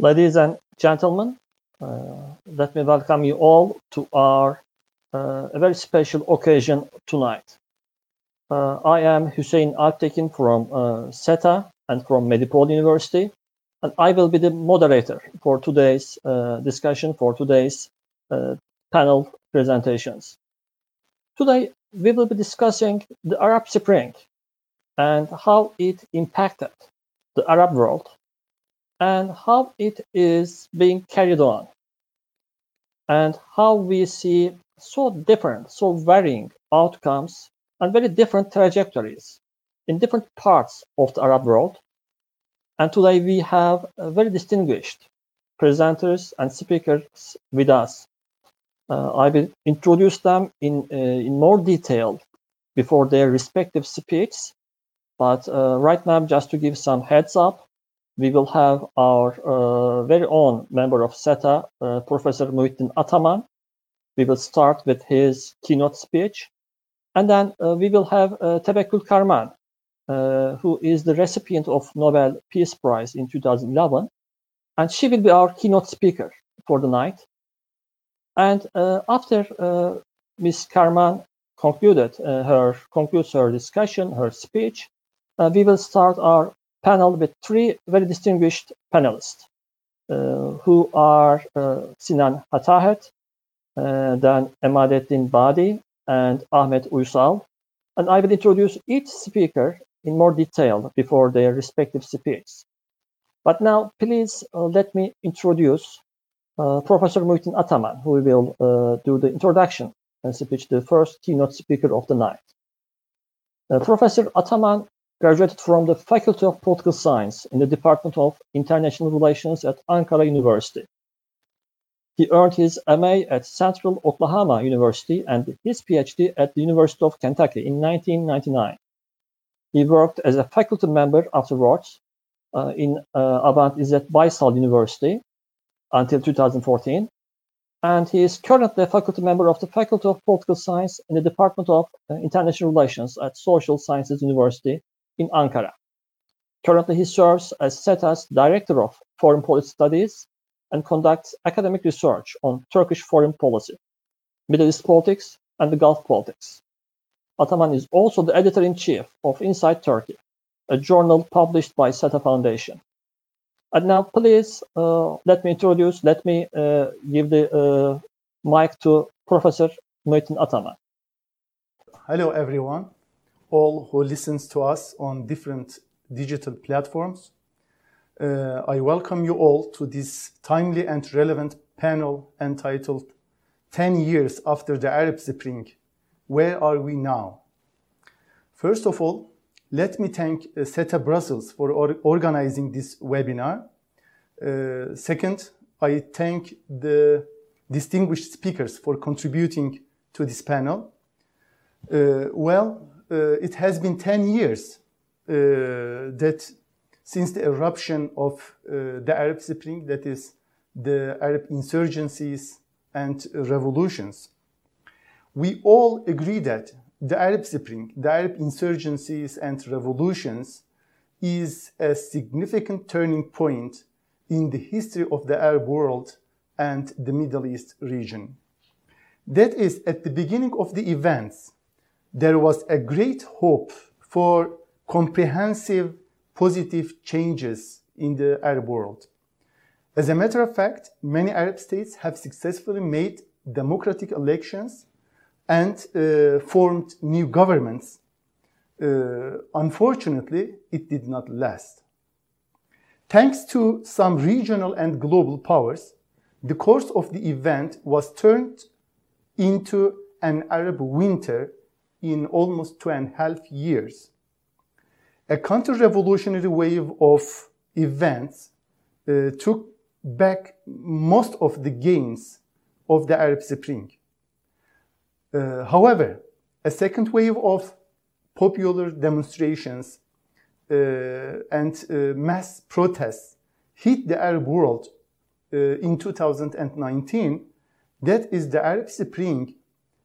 Ladies and gentlemen, uh, let me welcome you all to our uh, a very special occasion tonight. Uh, I am Hussein Alptekin from SETA and from Medipol University, and I will be the moderator for today's discussion, for today's panel presentations. Today, we will be discussing the Arab Spring and how it impacted the Arab world and how it is being carried on and how we see so different, so varying outcomes and very different trajectories in different parts of the Arab world. And today we have very distinguished presenters and speakers with us. Uh, I will introduce them in, uh, in more detail before their respective speeches. But uh, right now, just to give some heads up, we will have our uh, very own member of SETA, uh, Professor Muhittin Ataman. We will start with his keynote speech. And then uh, we will have uh, Tevekkül Karman, uh, who is the recipient of Nobel Peace Prize in 2011. And she will be our keynote speaker for the night. And uh, after uh, Ms. Karman concluded her concludes her discussion, her speech, we will start our panel with three very distinguished panelists uh, who are uh, Sinan Hatahet, uh, then Emadeddin Badi, and Ahmet Uysal. And I will introduce each speaker in more detail before their respective speeches. But now, please uh, let me introduce uh, Professor Muhittin Ataman, who will uh, do the introduction and speech, the first keynote speaker of the night. Professor Ataman graduated from the Faculty of Political Science in the Department of International Relations at Ankara University. He earned his MA at Central Oklahoma University and his PhD at the University of Kentucky in 1999. He worked as a faculty member afterwards uh, in uh, Abant İzzet Baysal University until 2014, and he is currently a faculty member of the Faculty of Political Science in the Department of uh, International Relations at Social Sciences University in Ankara. Currently, he serves as SETA's Director of Foreign Policy Studies and conducts academic research on Turkish foreign policy, Middle East politics, and the Gulf politics. Ataman is also the editor-in-chief of Insight Turkey, a journal published by SETA Foundation. And now, please, uh, let me introduce, let me uh, give the uh, mic to Professor Muhittin Ataman. Hello, everyone all who listens to us on different digital platforms. Uh, I welcome you all to this timely and relevant panel entitled 10 Years After the Arab Spring, Where Are We Now? First of all, let me thank uh, SETA Brussels for or organizing this webinar. Uh, second, I thank the distinguished speakers for contributing to this panel. Uh, well, it has been 10 years uh, that since the eruption of uh, the Arab Spring, that is the Arab insurgencies and revolutions, we all agree that the Arab Spring, the Arab insurgencies and revolutions is a significant turning point in the history of the Arab world and the Middle East region. That is, at the beginning of the events, there was a great hope for comprehensive positive changes in the Arab world. As a matter of fact, many Arab states have successfully made democratic elections and uh, formed new governments. Uh, unfortunately, it did not last. Thanks to some regional and global powers, the course of the event was turned into an Arab winter in almost two and a half years. A counter-revolutionary wave of events uh, took back most of the gains of the Arab Spring. Uh, however, a second wave of popular demonstrations uh, and uh, mass protests hit the Arab world uh, in 2019. That is, the Arab Spring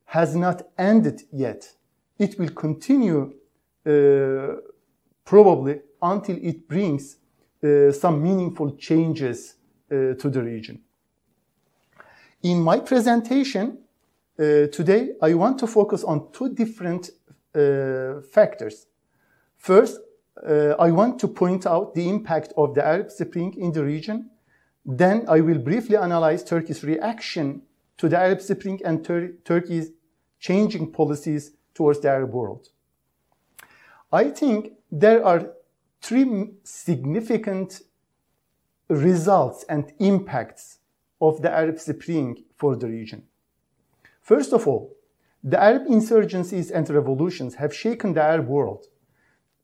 has not ended yet it will continue uh, probably until it brings uh, some meaningful changes uh, to the region. In my presentation uh, today, I want to focus on two different uh, factors. First, uh, I want to point out the impact of the Arab Spring in the region. Then I will briefly analyze Turkey's reaction to the Arab Spring and Tur Turkey's changing policies towards the Arab world. I think there are three significant results and impacts of the Arab Spring for the region. First of all, the Arab insurgencies and revolutions have shaken the Arab world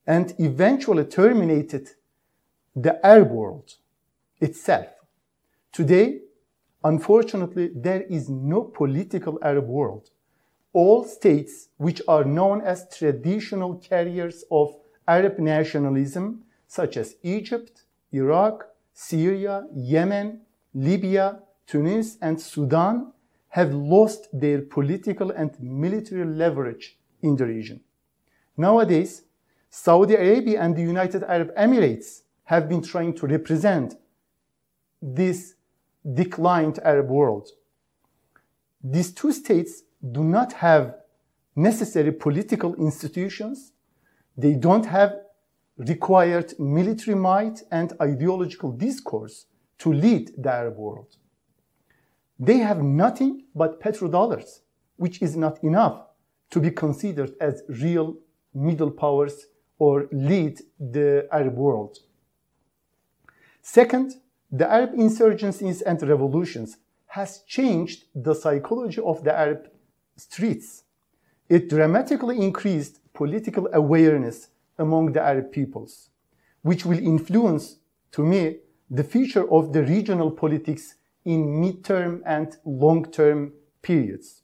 and eventually terminated the Arab world itself. Today, unfortunately, there is no political Arab world. All states which are known as traditional carriers of Arab nationalism, such as Egypt, Iraq, Syria, Yemen, Libya, Tunis, and Sudan, have lost their political and military leverage in the region. Nowadays, Saudi Arabia and the United Arab Emirates have been trying to represent this declined Arab world. These two states do not have necessary political institutions. They don't have required military might and ideological discourse to lead the Arab world. They have nothing but petrodollars, which is not enough to be considered as real middle powers or lead the Arab world. Second, the Arab insurgencies and revolutions has changed the psychology of the Arab streets. It dramatically increased political awareness among the Arab peoples, which will influence, to me, the future of the regional politics in midterm and long-term periods.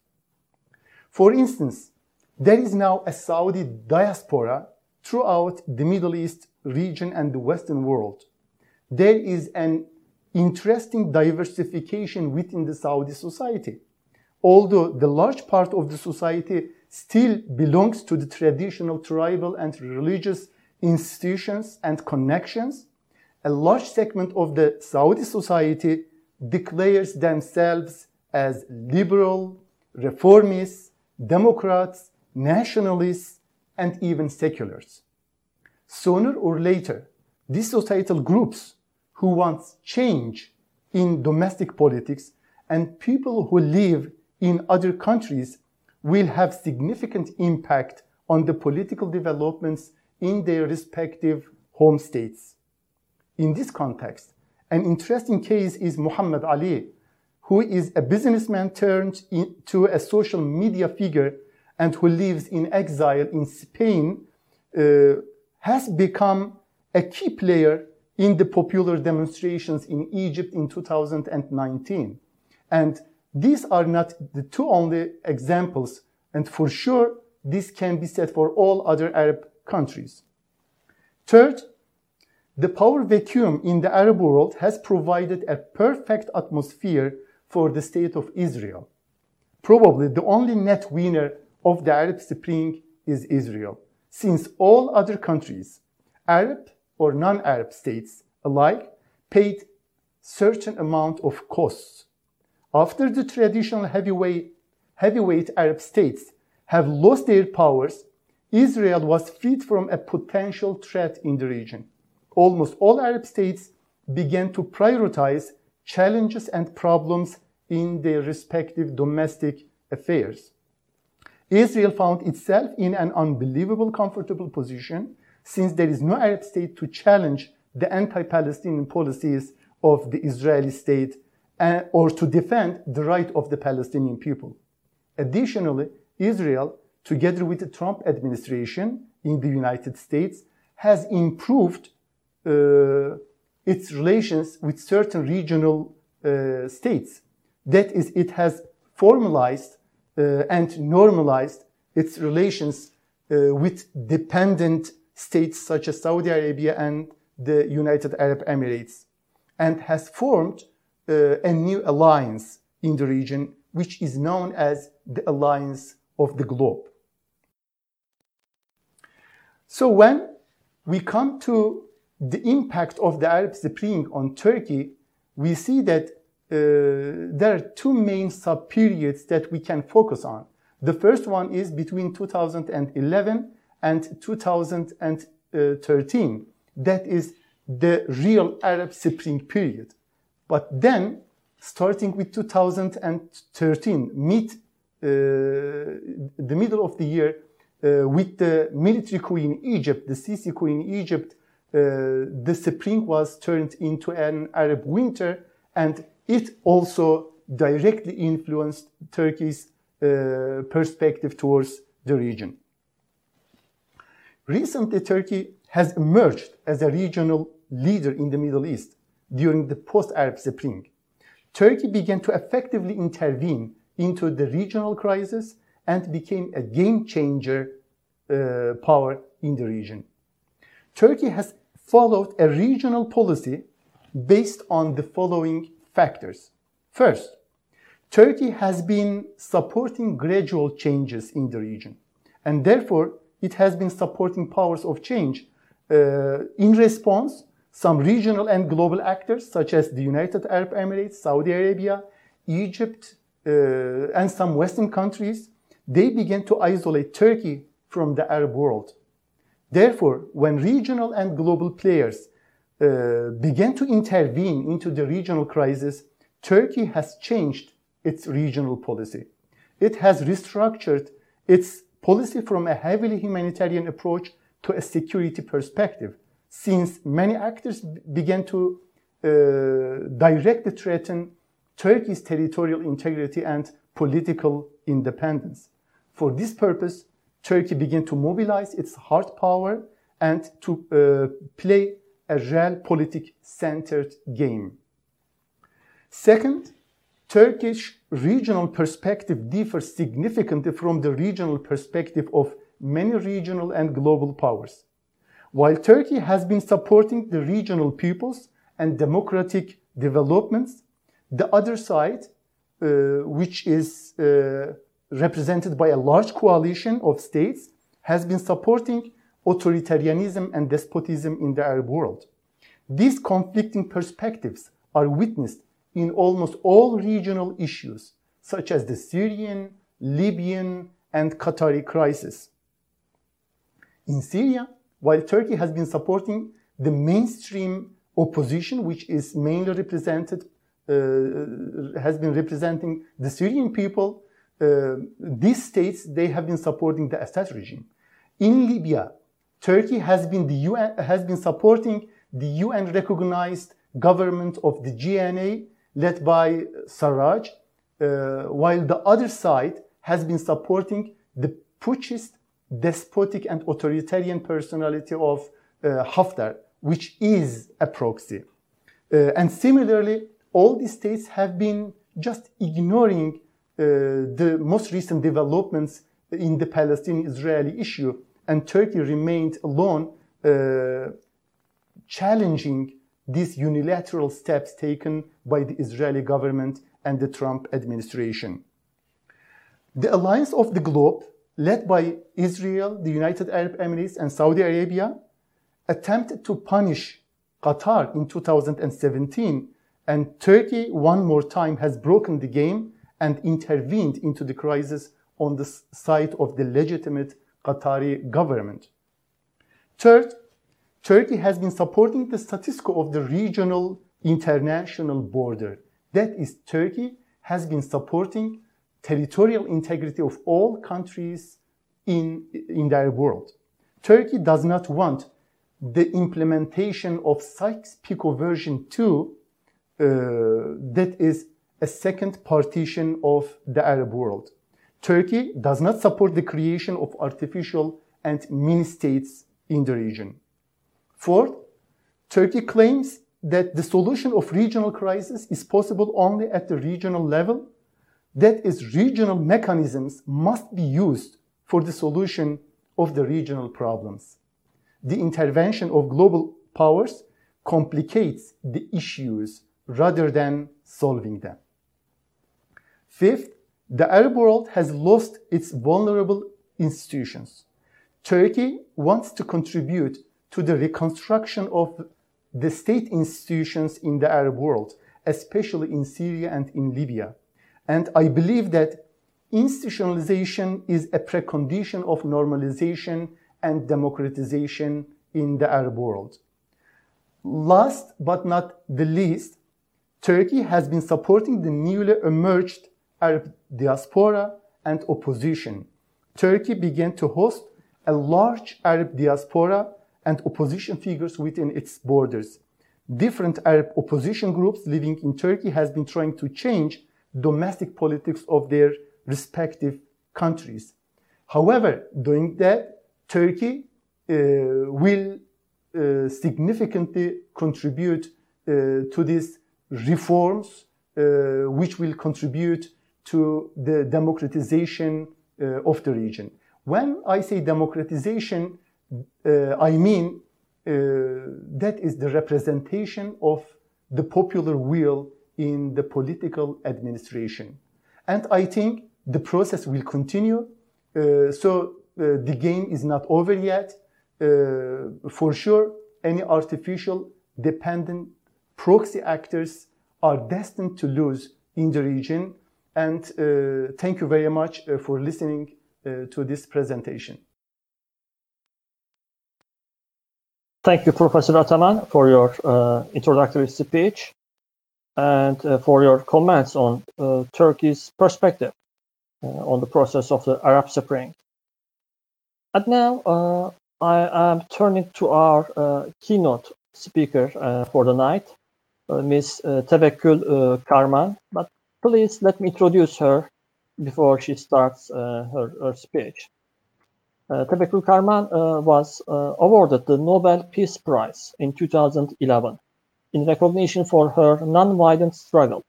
For instance, there is now a Saudi diaspora throughout the Middle East region and the Western world. There is an interesting diversification within the Saudi society. Although the large part of the society still belongs to the traditional tribal and religious institutions and connections, a large segment of the Saudi society declares themselves as liberal, reformists, democrats, nationalists, and even seculars. Sooner or later, these societal groups who want change in domestic politics and people who live in other countries will have significant impact on the political developments in their respective home states. In this context, an interesting case is Muhammad Ali, who is a businessman turned into a social media figure and who lives in exile in Spain, uh, has become a key player in the popular demonstrations in Egypt in 2019. And these are not the two only examples, and for sure, this can be said for all other Arab countries. Third, the power vacuum in the Arab world has provided a perfect atmosphere for the state of Israel. Probably the only net winner of the Arab Spring is Israel, since all other countries, Arab or non-Arab states alike, paid certain amount of costs. After the traditional heavyweight, heavyweight Arab states have lost their powers, Israel was freed from a potential threat in the region almost all Arab states began to prioritize challenges and problems in their respective domestic affairs. Israel found itself in an unbelievable comfortable position since there is no Arab state to challenge the anti-Palestinian policies of the Israeli state uh, or to defend the right of the Palestinian people. Additionally, Israel, together with the Trump administration in the United States, has improved uh, its relations with certain regional uh, states. That is, it has formalized uh, and normalized its relations with dependent states such as Saudi Arabia and the United Arab Emirates and has formed uh, a new alliance in the region, which is known as the Alliance of the Globe. So when we come to the impact of the Arab Spring on Turkey, we see that uh, there are two main sub-periods that we can focus on. The first one is between 2011 and 2013. That is the real Arab Spring period. But then, starting with 2013, mid, uh, the middle of the year, uh, with the military coup in Egypt, the Sisi coup in Egypt, uh, the spring was turned into an Arab winter, and it also directly influenced Turkey's uh, perspective towards the region. Recently, Turkey has emerged as a regional leader in the Middle East during the post-Arab Spring. Turkey began to effectively intervene into the regional crisis and became a game changer uh, power in the region. Turkey has followed a regional policy based on the following factors. First, Turkey has been supporting gradual changes in the region, and therefore it has been supporting powers of change. Uh, in response, some regional and global actors, such as the United Arab Emirates, Saudi Arabia, Egypt, uh, and some Western countries, they began to isolate Turkey from the Arab world. Therefore, when regional and global players uh, began to intervene into the regional crisis, Turkey has changed its regional policy. It has restructured its policy from a heavily humanitarian approach to a security perspective, since many actors began to uh, directly threaten Turkey's territorial integrity and political independence. For this purpose, Turkey began to mobilize its hard power and to uh, play a realpolitik centered game. Second, Turkish regional perspective differs significantly from the regional perspective of many regional and global powers. While Turkey has been supporting the regional peoples and democratic developments, the other side, uh, which is uh, represented by a large coalition of states, has been supporting authoritarianism and despotism in the Arab world. These conflicting perspectives are witnessed in almost all regional issues, such as the Syrian, Libyan, and Qatari crisis. In Syria, while Turkey has been supporting the mainstream opposition, which is mainly represented, uh, has been representing the Syrian people, uh, these states, they have been supporting the Assad regime. In Libya, Turkey has been, the UN, has been supporting the UN recognized government of the GNA led by Sarraj, uh, while the other side has been supporting the putschist, despotic, and authoritarian personality of uh, Haftar, which is a proxy. Uh, and similarly, all these states have been just ignoring uh, the most recent developments in the Palestinian-Israeli issue, and Turkey remained alone, uh, challenging these unilateral steps taken by the Israeli government and the Trump administration. The alliance of the globe, led by Israel, the United Arab Emirates, and Saudi Arabia, attempted to punish Qatar in 2017, and Turkey one more time has broken the game and intervened into the crisis on the side of the legitimate Qatari government. Third, Turkey has been supporting the status quo of the regional international border. That is, Turkey has been supporting territorial integrity of all countries in, in their world. Turkey does not want the implementation of Sykes-Picot version 2 uh, that is a second partition of the Arab world. Turkey does not support the creation of artificial and mini states in the region. Fourth, Turkey claims that the solution of regional crisis is possible only at the regional level. That is, regional mechanisms must be used for the solution of the regional problems. The intervention of global powers complicates the issues rather than solving them. Fifth, the Arab world has lost its vulnerable institutions. Turkey wants to contribute to the reconstruction of the state institutions in the Arab world, especially in Syria and in Libya. And I believe that institutionalization is a precondition of normalization and democratization in the Arab world. Last but not the least, Turkey has been supporting the newly emerged Arab diaspora and opposition. Turkey began to host a large Arab diaspora and opposition figures within its borders. Different Arab opposition groups living in Turkey has been trying to change domestic politics of their respective countries. However, doing that, Turkey uh, will uh, significantly contribute uh, to these reforms, uh, which will contribute to the democratization uh, of the region. When I say democratization, uh, I mean that is the representation of the popular will in the political administration. And I think the process will continue. Uh, so uh, the game is not over yet. Uh, for sure, any artificial dependent proxy actors are destined to lose in the region. And uh, thank you very much uh, for listening uh, to this presentation. Thank you, Professor Ataman, for your introductory speech and for your comments on Turkey's perspective uh, on the process of the Arab Spring. And now uh, I am turning to our uh, keynote speaker for the night, Ms. Tevekkül Karman. But please let me introduce her before she starts her, her speech. Uh, Tevekkül Karman uh, was uh, awarded the Nobel Peace Prize in 2011 in recognition for her non-violent struggle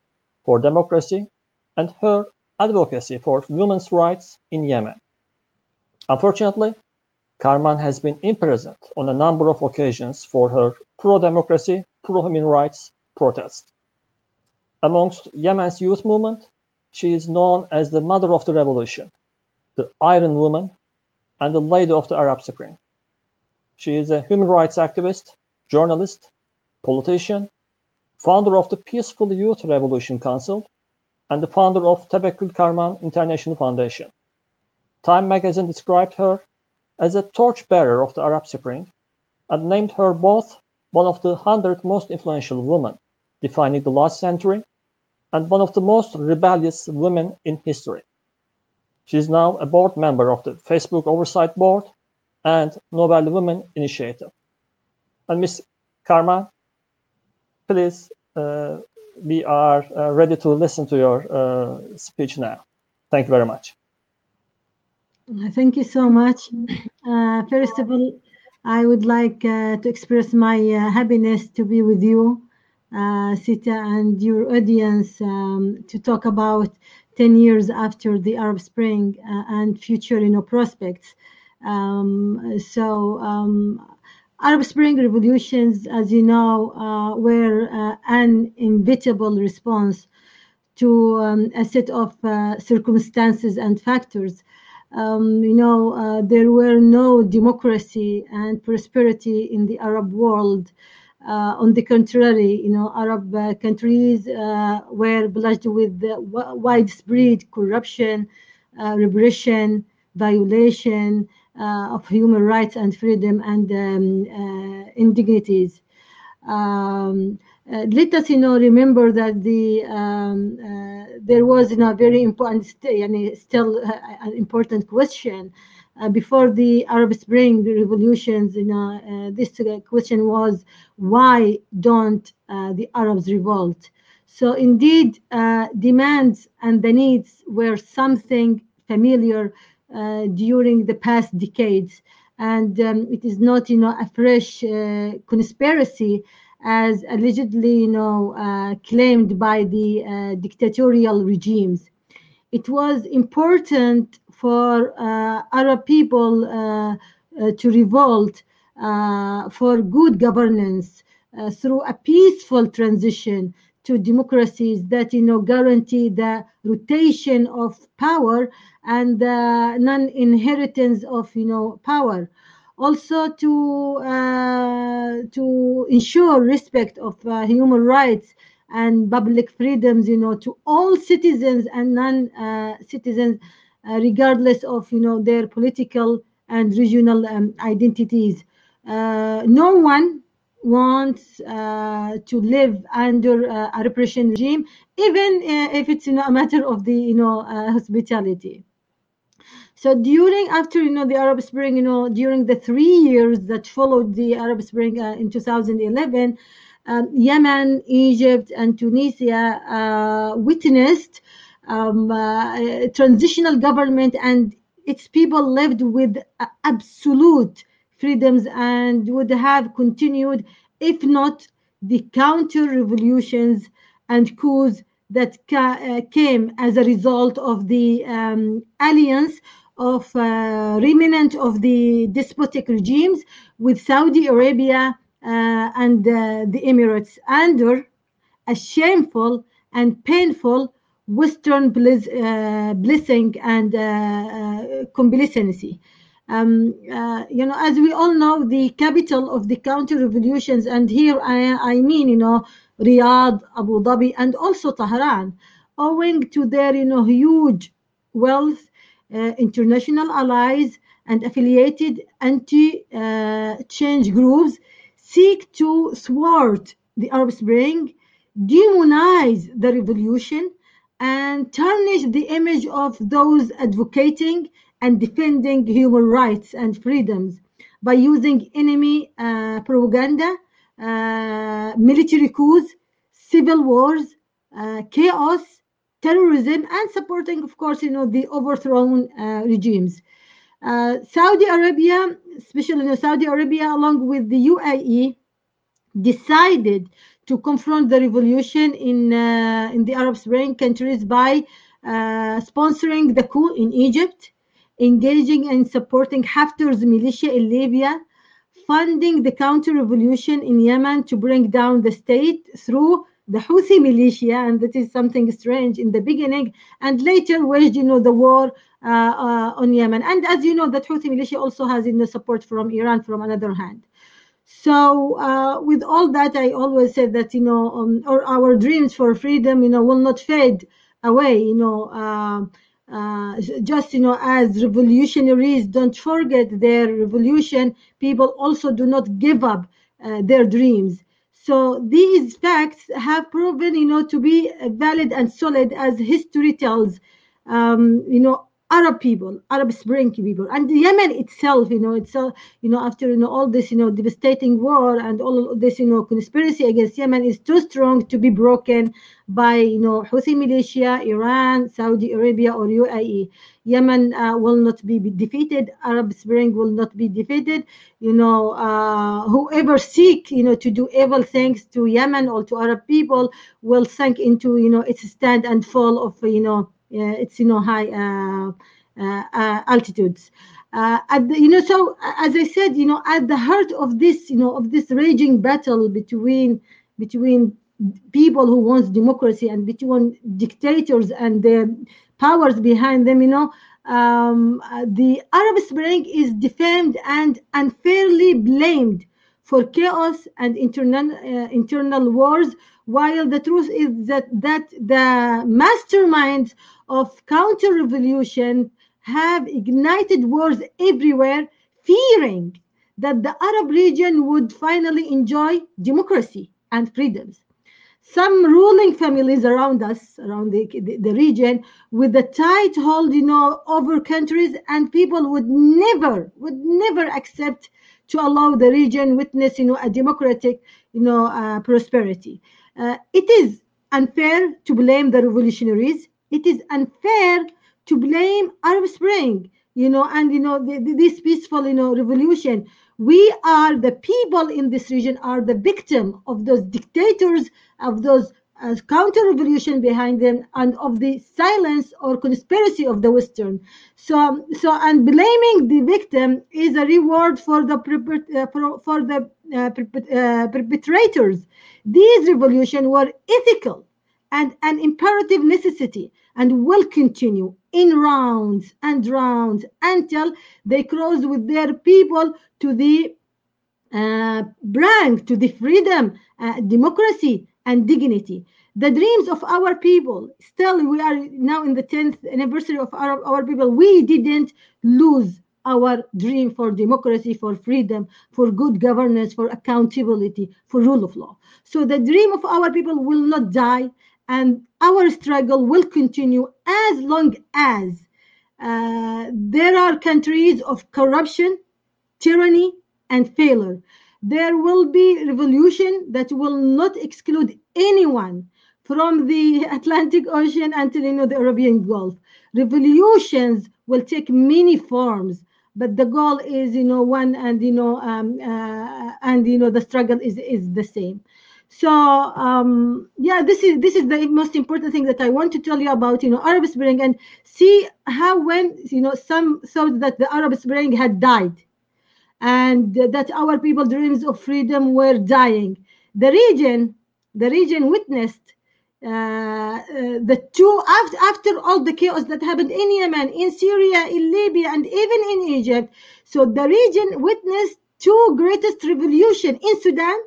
for democracy and her advocacy for women's rights in Yemen. Unfortunately, Karman has been imprisoned on a number of occasions for her pro-democracy, pro-human rights protests. Amongst Yemen's youth movement, she is known as the mother of the revolution, the Iron Woman, and the lady of the Arab Spring. She is a human rights activist, journalist, politician, founder of the Peaceful Youth Revolution Council, and the founder of Tevekkül Karman International Foundation. Time magazine described her as a torchbearer of the Arab Spring and named her both one of the 100 most influential women defining the last century and one of the most rebellious women in history. She is now a board member of the Facebook Oversight Board and Nobel Women Initiative. And Ms. Karman, please uh, we are uh, ready to listen to your uh, speech now. Thank you very much. Thank you so much. Uh, first of all, I would like uh, to express my uh, happiness to be with you, uh, SETA, and your audience um, to talk about 10 years after the Arab Spring and future you know, prospects. Um, so um, Arab Spring revolutions, as you know, uh, were uh, an inevitable response to um, a set of uh, circumstances and factors. Um, you know, uh, there were no democracy and prosperity in the Arab world. Uh, on the contrary, you know, Arab uh, countries were blessed with widespread corruption, repression, violation, of human rights and freedom and um, uh, indignities. Um, uh, let us, you know, remember that the um, uh, there was, you know, very important, st- still uh, an important question uh, before the Arab Spring revolutions. You know, this question was, why don't the Arabs revolt? So indeed, demands and the needs were something familiar uh, Uh, during the past decades. And um, it is not, you know, a fresh uh, conspiracy as allegedly, you know, uh, claimed by the uh, dictatorial regimes. It was important for uh, Arab people to revolt for good governance through a peaceful transition to democracies that you know guarantee the rotation of power and the non-inheritance of you know power also to uh, to ensure respect of uh, human rights and public freedoms, you know, to all citizens and non-citizens, uh, regardless of, you know, their political and regional um, identities. Uh, no one wants uh, to live under uh, a repression regime, even if it's, you know, a matter of the, you know, hospitality. So during, after, you know, the Arab Spring, you know, during the three years that followed the Arab Spring uh, in 2011, um, Yemen, Egypt, and Tunisia uh, witnessed um, uh, transitional government and its people lived with absolute freedoms and would have continued if not the counter revolutions and coups that ca- uh, came as a result of the um, alliance of uh, remnant of the despotic regimes with Saudi Arabia uh, and uh, the Emirates under a shameful and painful Western bliss, uh, blessing and uh, uh, complacency. Um, you know, as we all know, the capital of the counter revolutions, and here I, I mean, you know, Riyadh, Abu Dhabi, and also Tehran, owing to their, you know, huge wealth, international allies, and affiliated anti-change groups, seek to thwart the Arab Spring, demonize the revolution, and tarnish the image of those advocating and defending human rights and freedoms by using enemy uh, propaganda, uh, military coups, civil wars, uh, chaos, terrorism, and supporting, of course, you know, the overthrown regimes. Saudi Arabia, especially you know, Saudi Arabia, along with the UAE, decided to confront the revolution in uh, in the Arab Spring countries by uh, sponsoring the coup in Egypt, engaging and supporting Haftar's militia in Libya, funding the counter revolution in Yemen to bring down the state through the Houthi militia, and that is something strange in the beginning, and later waged you know the war uh, uh, on Yemen. And as you know, that Houthi militia also has you know, support from Iran from another hand. So uh, with all that, I always said that you know, um, or our dreams for freedom, you know, will not fade away. You know, uh, uh, just you know, as revolutionaries don't forget their revolution, people also do not give up uh, their dreams. So these facts have proven, you know, to be valid and solid as history tells. Um, you know, Arab people, Arab Spring people, and Yemen itself, you know—it's itself, you know, after you know all this, you know, devastating war and all this, you know, conspiracy against Yemen is too strong to be broken by, you know, Houthi militia, Iran, Saudi Arabia, or UAE. Yemen uh, will not be defeated. Arab Spring will not be defeated. You know, uh, whoever seek, you know, to do evil things to Yemen or to Arab people will sink into, you know, its stand and fall of, you know it's you know high uh, uh, altitudes. Uh, the, you know, so as I said, you know, at the heart of this, you know, of this raging battle between between people who wants democracy and between dictators and the powers behind them, you know, um, the Arab Spring is defamed and unfairly blamed for chaos and internal uh, internal wars while the truth is that that the masterminds of counter revolution have ignited wars everywhere fearing that the arab region would finally enjoy democracy and freedoms. Some ruling families around us around the, the, the, region with a tight hold you know over countries and people would never would never accept to allow the region witness you know a democratic you know uh, prosperity uh, it is unfair to blame the revolutionaries. It is unfair to blame arab spring you know and you know the, the, this peaceful you know revolution. We are the people in this region are the victim of those dictators of those uh, counter revolution behind them and of the silence or conspiracy of the western. So so and blaming the victim is a reward for the uh, for, for the uh, perpetrators. These revolutions were ethical and an imperative necessity and will continue in rounds and rounds until they cross with their people to the uh, brink, to the freedom, uh, democracy, and dignity. the dreams of our people. Still, we are now in the 10th anniversary of our, our people. We didn't lose our dream for democracy, for freedom, for good governance, for accountability, for rule of law. So the dream of our people will not die, and our struggle will continue as long as uh, there are countries of corruption, tyranny, and failure. There will be revolution that will not exclude anyone from the Atlantic Ocean until you know the Arabian Gulf. Revolutions will take many forms, but the goal is you know one, and you know um, uh, and you know the struggle is is the same. So um, yeah, this is this is the most important thing that I want to tell you about you know Arab Spring and see how when you know some thought that the Arab Spring had died and that our people dreams of freedom were dying. The region, the region witnessed uh, uh, the two after, after all the chaos that happened in Yemen, in Syria, in Libya, and even in Egypt. So the region witnessed two greatest revolution in Sudan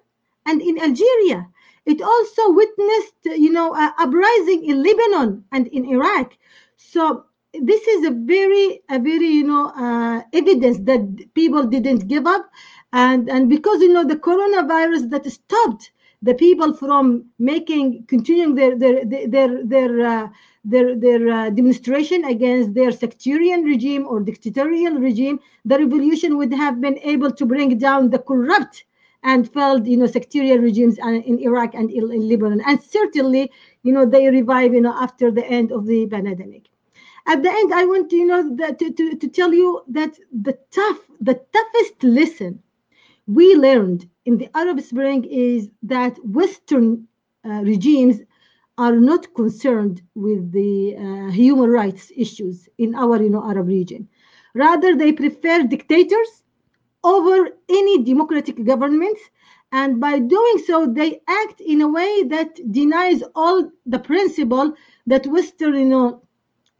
and in Algeria. It also witnessed, you know, uh, uprising in Lebanon and in Iraq. So this is a very, a very, you know, uh, evidence that people didn't give up, and and because you know the coronavirus that stopped the people from making continuing their their their their uh, their, their uh, demonstration against their sectarian regime or dictatorial regime, the revolution would have been able to bring down the corrupt and failed, you know, sectarian regimes in Iraq and in Lebanon, and certainly, you know, they revive, you know, after the end of the pandemic at the end i want to you know that, to, to, to tell you that the tough the toughest lesson we learned in the arab spring is that western uh, regimes are not concerned with the uh, human rights issues in our you know arab region. Rather they prefer dictators over any democratic governments and by doing so they act in a way that denies all the principle that western you know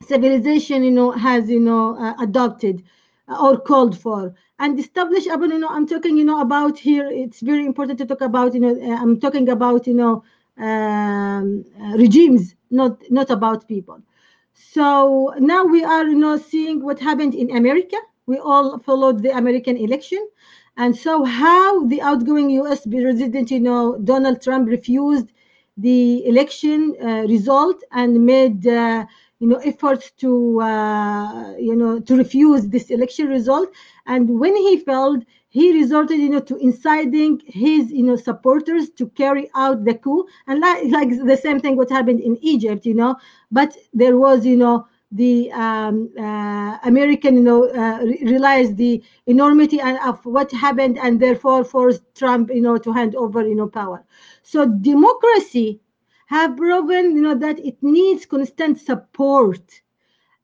civilization you know has you know uh, adopted or called for. And establish you know i'm talking you know about here it's very important to talk about you know i'm talking about you know um, regimes not not about people. So now we are you know seeing what happened in america. We all followed the american election. And so how the outgoing us president you know donald trump refused the election uh, result and made uh, you know efforts to uh, you know to refuse this election result. And when he failed he resorted you know to inciting his you know supporters to carry out the coup. And like, like the same thing what happened in egypt you know. But there was you know the um, uh, American, you know, uh, realized the enormity of what happened, and therefore forced Trump, you know, to hand over, you know, power. So democracy have proven you know that it needs constant support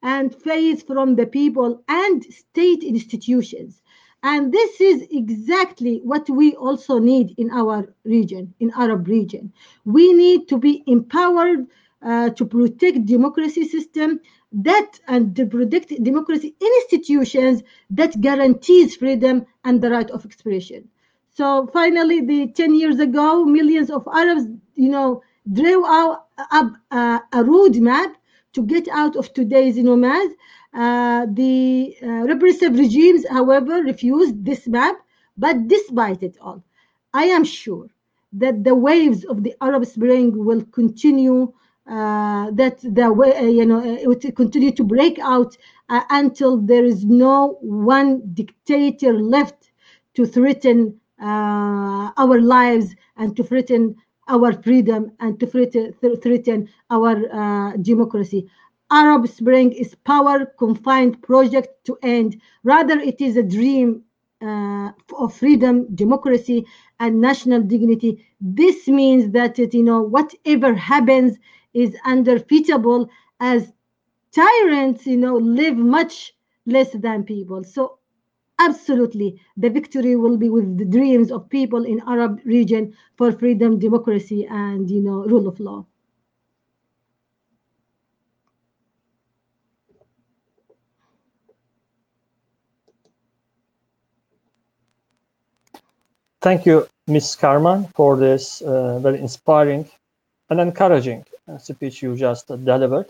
and faith from the people and state institutions. And this is exactly what we also need in our region in arab region. We need to be empowered uh, to protect democracy system that and to protect democracy institutions that guarantees freedom and the right of expression. So finally the 10 years ago millions of arabs you know drew out up uh, a roadmap to get out of today's nomads. Uh, the uh, repressive regimes, however, refused this map. But despite it all, I am sure that the waves of the Arab Spring will continue. Uh, that the way uh, you know it will continue to break out uh, until there is no one dictator left to threaten our lives and to threaten our freedom and to threaten our uh, democracy. Arab Spring is power confined project to end. Rather, it is a dream uh, of freedom, democracy, and national dignity. This means that it, you know whatever happens is undefeatable as tyrants, you know, live much less than people. So absolutely the victory will be with the dreams of people in arab region for freedom democracy and you know rule of law thank you ms karman for this uh, very inspiring and encouraging speech you just delivered.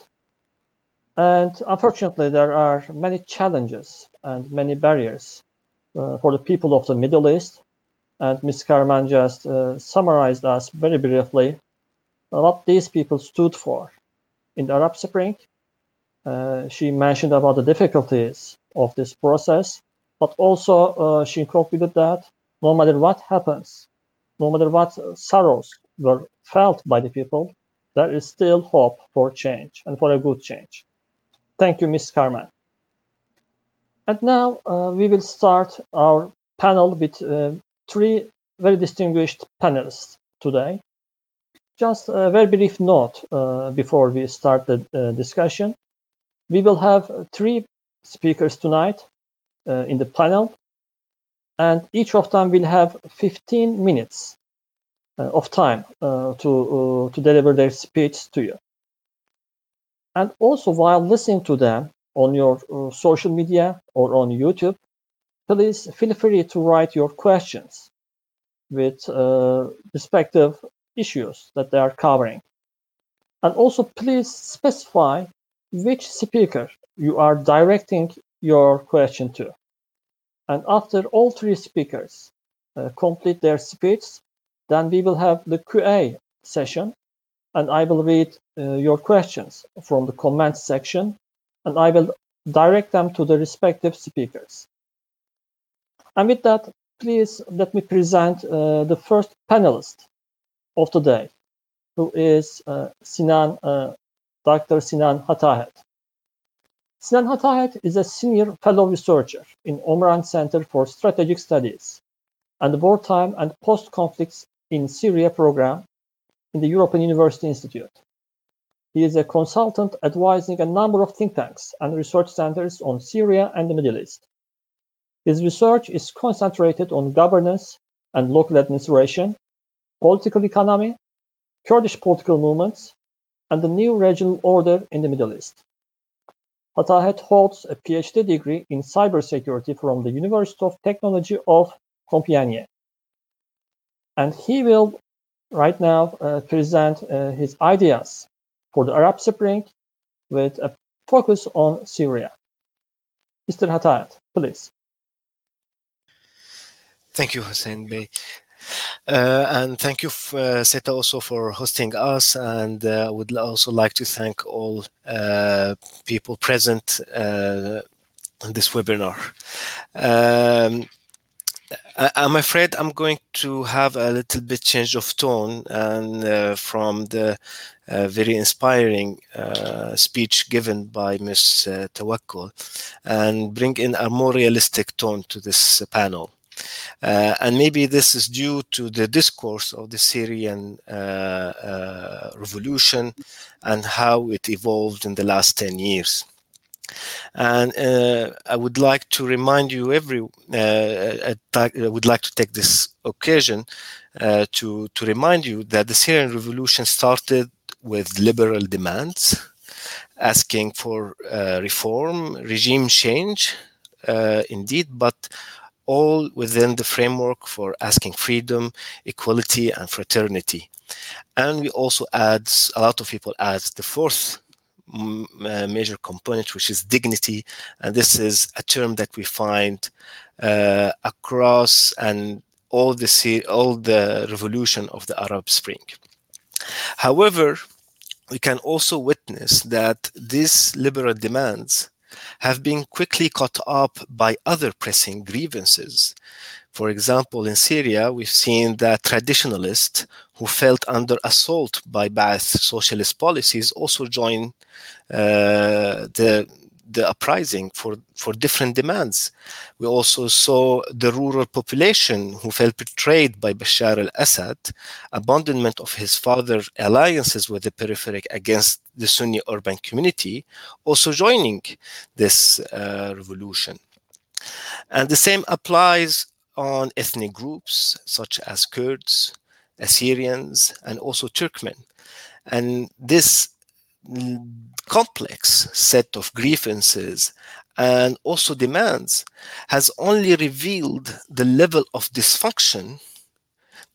And unfortunately, there are many challenges and many barriers uh, for the people of the Middle East. And Ms. Karman just uh, summarized us very briefly what these people stood for in the Arab Spring. Uh, she mentioned about the difficulties of this process, but also uh, she concluded that no matter what happens, no matter what sorrows were felt by the people, there is still hope for change and for a good change. Thank you, Ms. Karman. And now uh, we will start our panel with uh, three very distinguished panelists today. Just a very brief note uh, before we start the uh, discussion. We will have three speakers tonight uh, in the panel, and each of them will have 15 minutes uh, of time to, to deliver their speech to you. And also, while listening to them, on your uh, social media or on YouTube, please feel free to write your questions with uh, respective issues that they are covering. And also, please specify which speaker you are directing your question to. And after all three speakers uh, complete their speech, then we will have the QA session, and I will read uh, your questions from the comments section and I will direct them to the respective speakers. And with that, please let me present uh, the first panelist of today, who is uh, Sinan, uh, Dr. Sinan Hatahet. Sinan Hatahet is a senior fellow researcher in Omran Center for Strategic Studies and the Wartime and Post-Conflicts in Syria program in the European University Institute. He is a consultant advising a number of think tanks and research centers on Syria and the Middle East. His research is concentrated on governance and local administration, political economy, Kurdish political movements, and the new regional order in the Middle East. Hatahet holds a PhD degree in cybersecurity from the University of Technology of Compiègne. And he will right now uh, present uh, his ideas for the Arab Spring with a focus on Syria. Mr. Hatahet, please. Thank you, Hussein Bey. Uh, and thank you, uh, SETA, also for hosting us. And uh, I would also like to thank all uh, people present uh, on this webinar. Um, I, am afraid I'm going to have a little bit change of tone and uh, from the uh, very inspiring uh, speech given by Ms. Uh, and bring in a more realistic tone to this panel. Uh, and maybe this is due to the discourse of the Syrian uh, uh, revolution and how it evolved in the last 10 years. And uh, I would like to remind you, every uh, I would like to take this occasion uh, to to remind you that the Syrian revolution started with liberal demands, asking for uh, reform, regime change, uh, indeed, but all within the framework for asking freedom, equality, and fraternity. And we also add, a lot of people add the fourth uh, major component, which is dignity. And this is a term that we find uh, across and all the all the revolution of the Arab Spring. However, we can also witness that these liberal demands have been quickly caught up by other pressing grievances. For example, in Syria, we've seen that traditionalists who felt under assault by Ba'ath socialist policies also joined uh, the the uprising for, for different demands. We also saw the rural population who felt betrayed by Bashar al-Assad, abandonment of his father's alliances with the periphery against the Sunni urban community, also joining this uh, revolution. And the same applies on ethnic groups such as Kurds, Assyrians, and also Turkmen. And this complex set of grievances and also demands has only revealed the level of dysfunction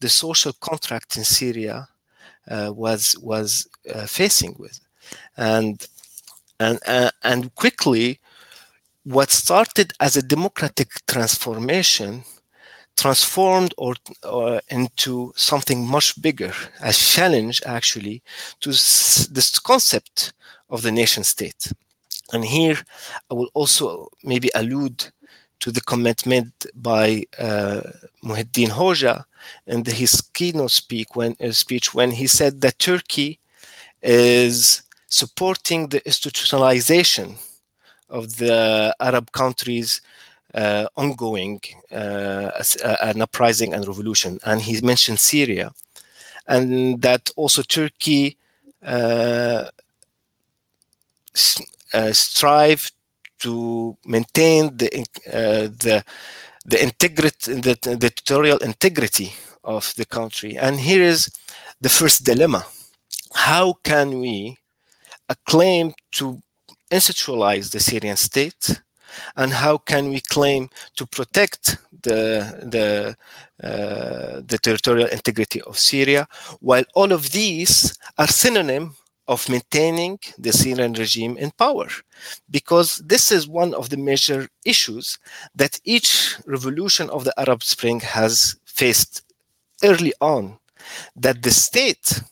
the social contract in Syria uh, was was uh, facing with, and and uh, and quickly, what started as a democratic transformation transformed or, or, into something much bigger, a challenge actually to this concept of the nation state. And here I will also maybe allude to the comment made by uh, Muhiddin Hoja in his keynote speak when, uh, speech when he said that Turkey is supporting the institutionalization of the Arab countries ongoing uh, an uprising and revolution. And he mentioned Syria, and that also Turkey uh, uh, strive to maintain the uh, the the integrity the, the territorial integrity of the country. And here is the first dilemma: How can we claim to institutionalize the Syrian state, and how can we claim to protect the the uh, the territorial integrity of Syria, while all of these are synonym of maintaining the Syrian regime in power. Because this is one of the major issues that each revolution of the Arab Spring has faced early on. That the state,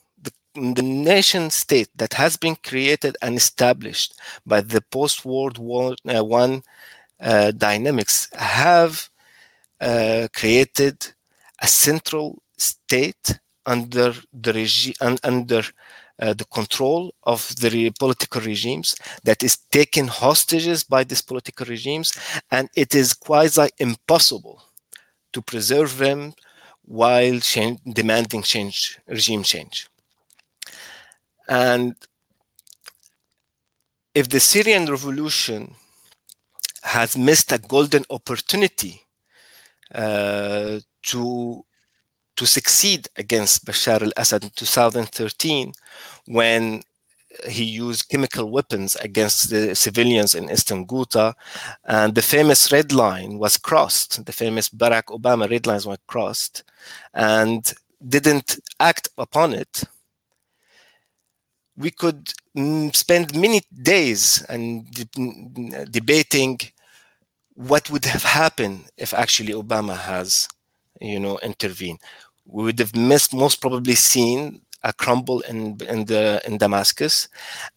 the, nation state that has been created and established by the post World War uh, One uh, dynamics have uh, created a central state under the regime under uh, the control of the re- political regimes that is taken hostages by these political regimes and it is quasi impossible to preserve them while change, demanding change regime change and if the syrian revolution has missed a golden opportunity uh, to to succeed against Bashar al-Assad in 2013 when he used chemical weapons against the civilians in Eastern Ghouta, and the famous red line was crossed. The famous Barack Obama red lines were crossed, and didn't act upon it. We could mm, spend many days and de- debating what would have happened if actually Obama has, you know, intervened we would have missed, most probably seen a crumble in, in, the, in Damascus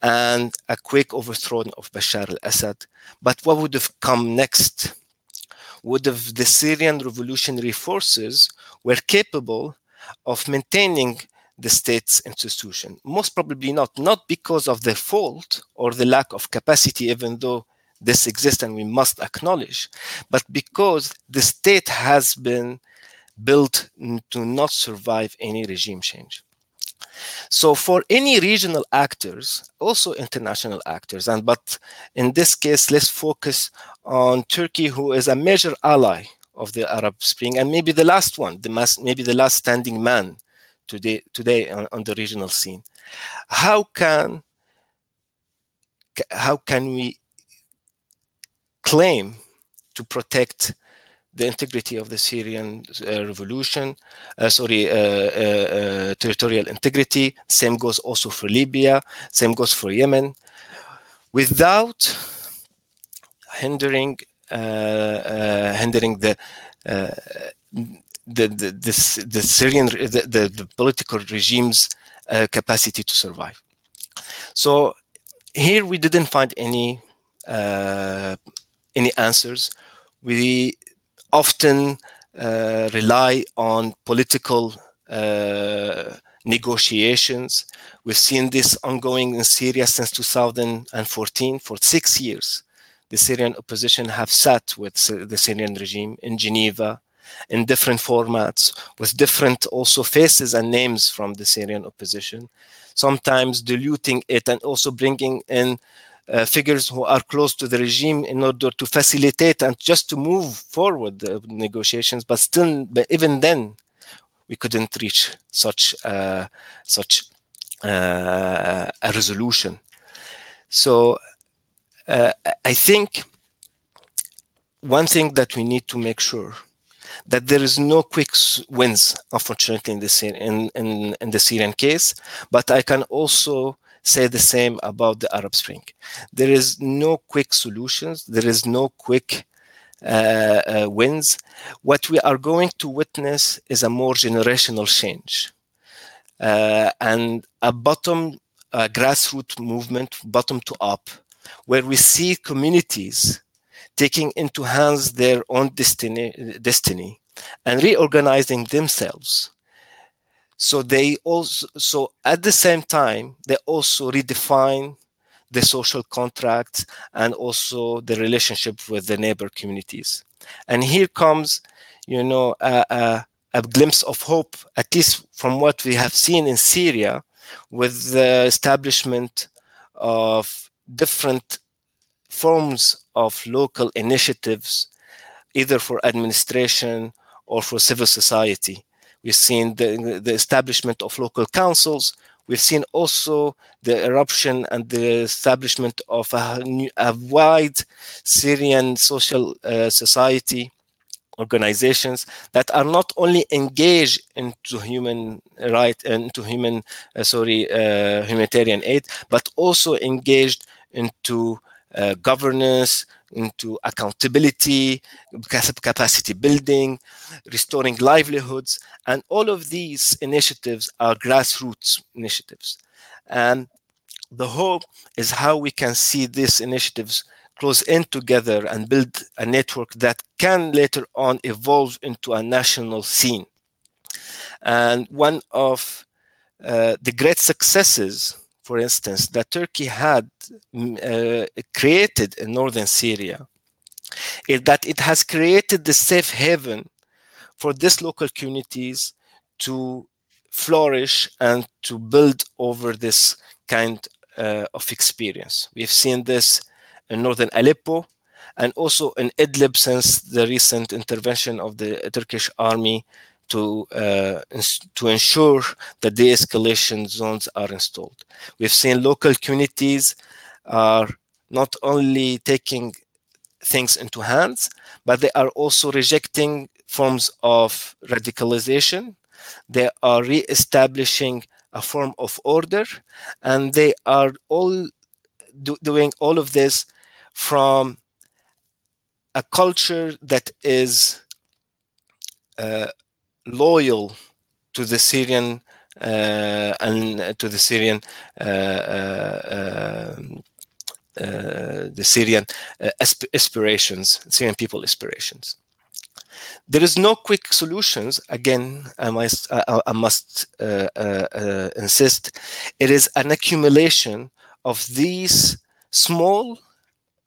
and a quick overthrow of Bashar al-Assad. But what would have come next? Would have the Syrian revolutionary forces were capable of maintaining the state's institution? Most probably not, not because of their fault or the lack of capacity, even though this exists and we must acknowledge, but because the state has been built to not survive any regime change. So for any regional actors, also international actors, and but in this case, let's focus on Turkey, who is a major ally of the Arab Spring, and maybe the last one, the mass, maybe the last standing man today today on, on the regional scene. How can how can we claim to protect the integrity of the Syrian uh, revolution, uh, sorry, uh, uh, uh, territorial integrity. Same goes also for Libya. Same goes for Yemen. Without hindering hindering the the, the, the, the Syrian the, the, the political regime's capacity to survive. So here we didn't find any any answers. We often uh, rely on political uh, negotiations. We've seen this ongoing in Syria since 2014 for six years. The Syrian opposition have sat with the Syrian regime in Geneva in different formats with different also faces and names from the Syrian opposition, sometimes diluting it and also bringing in uh, figures who are close to the regime in order to facilitate and just to move forward the negotiations. But still, but even then, we couldn't reach such uh, such uh, a resolution. So uh, I think one thing that we need to make sure that there is no quick wins, unfortunately, in the in, in, in the Syrian case. But I can also say the same about the Arab Spring. There is no quick solutions. There is no quick uh, uh, wins. What we are going to witness is a more generational change uh, and a bottom grassroots movement, bottom to up, where we see communities taking into hands their own destiny, destiny and reorganizing themselves. So they also, so at the same time, they also redefine the social contracts and also the relationship with the neighbor communities. And here comes, you know, a, a, a glimpse of hope, at least from what we have seen in Syria, with the establishment of different forms of local initiatives, either for administration or for civil society. We've seen the, the establishment of local councils. We've seen also the eruption and the establishment of a, a wide Syrian social uh, society organizations that are not only engaged into human right into human uh, sorry uh, humanitarian aid but also engaged into uh, governance into accountability capacity building restoring livelihoods and all of these initiatives are grassroots initiatives and the hope is how we can see these initiatives close in together and build a network that can later on evolve into a national scene. And one of uh, the great successes, for instance, that Turkey had mm, uh, created in northern Syria is that it has created the safe haven for these local communities to flourish and to build over this kind uh, of experience. We've seen this in northern Aleppo, and also in Idlib since the recent intervention of the Turkish army to uh, to ensure that de-escalation zones are installed. We've seen local communities are not only taking things into hands, but they are also rejecting forms of radicalization. They are re-establishing a form of order, and they are all do, doing all of this from a culture that is uh, loyal to the Syrian uh, and to the Syrian uh, uh, uh the Syrian aspirations, Syrian people aspirations. There is no quick solutions. Again, I must I, I must insist. It is an accumulation of these small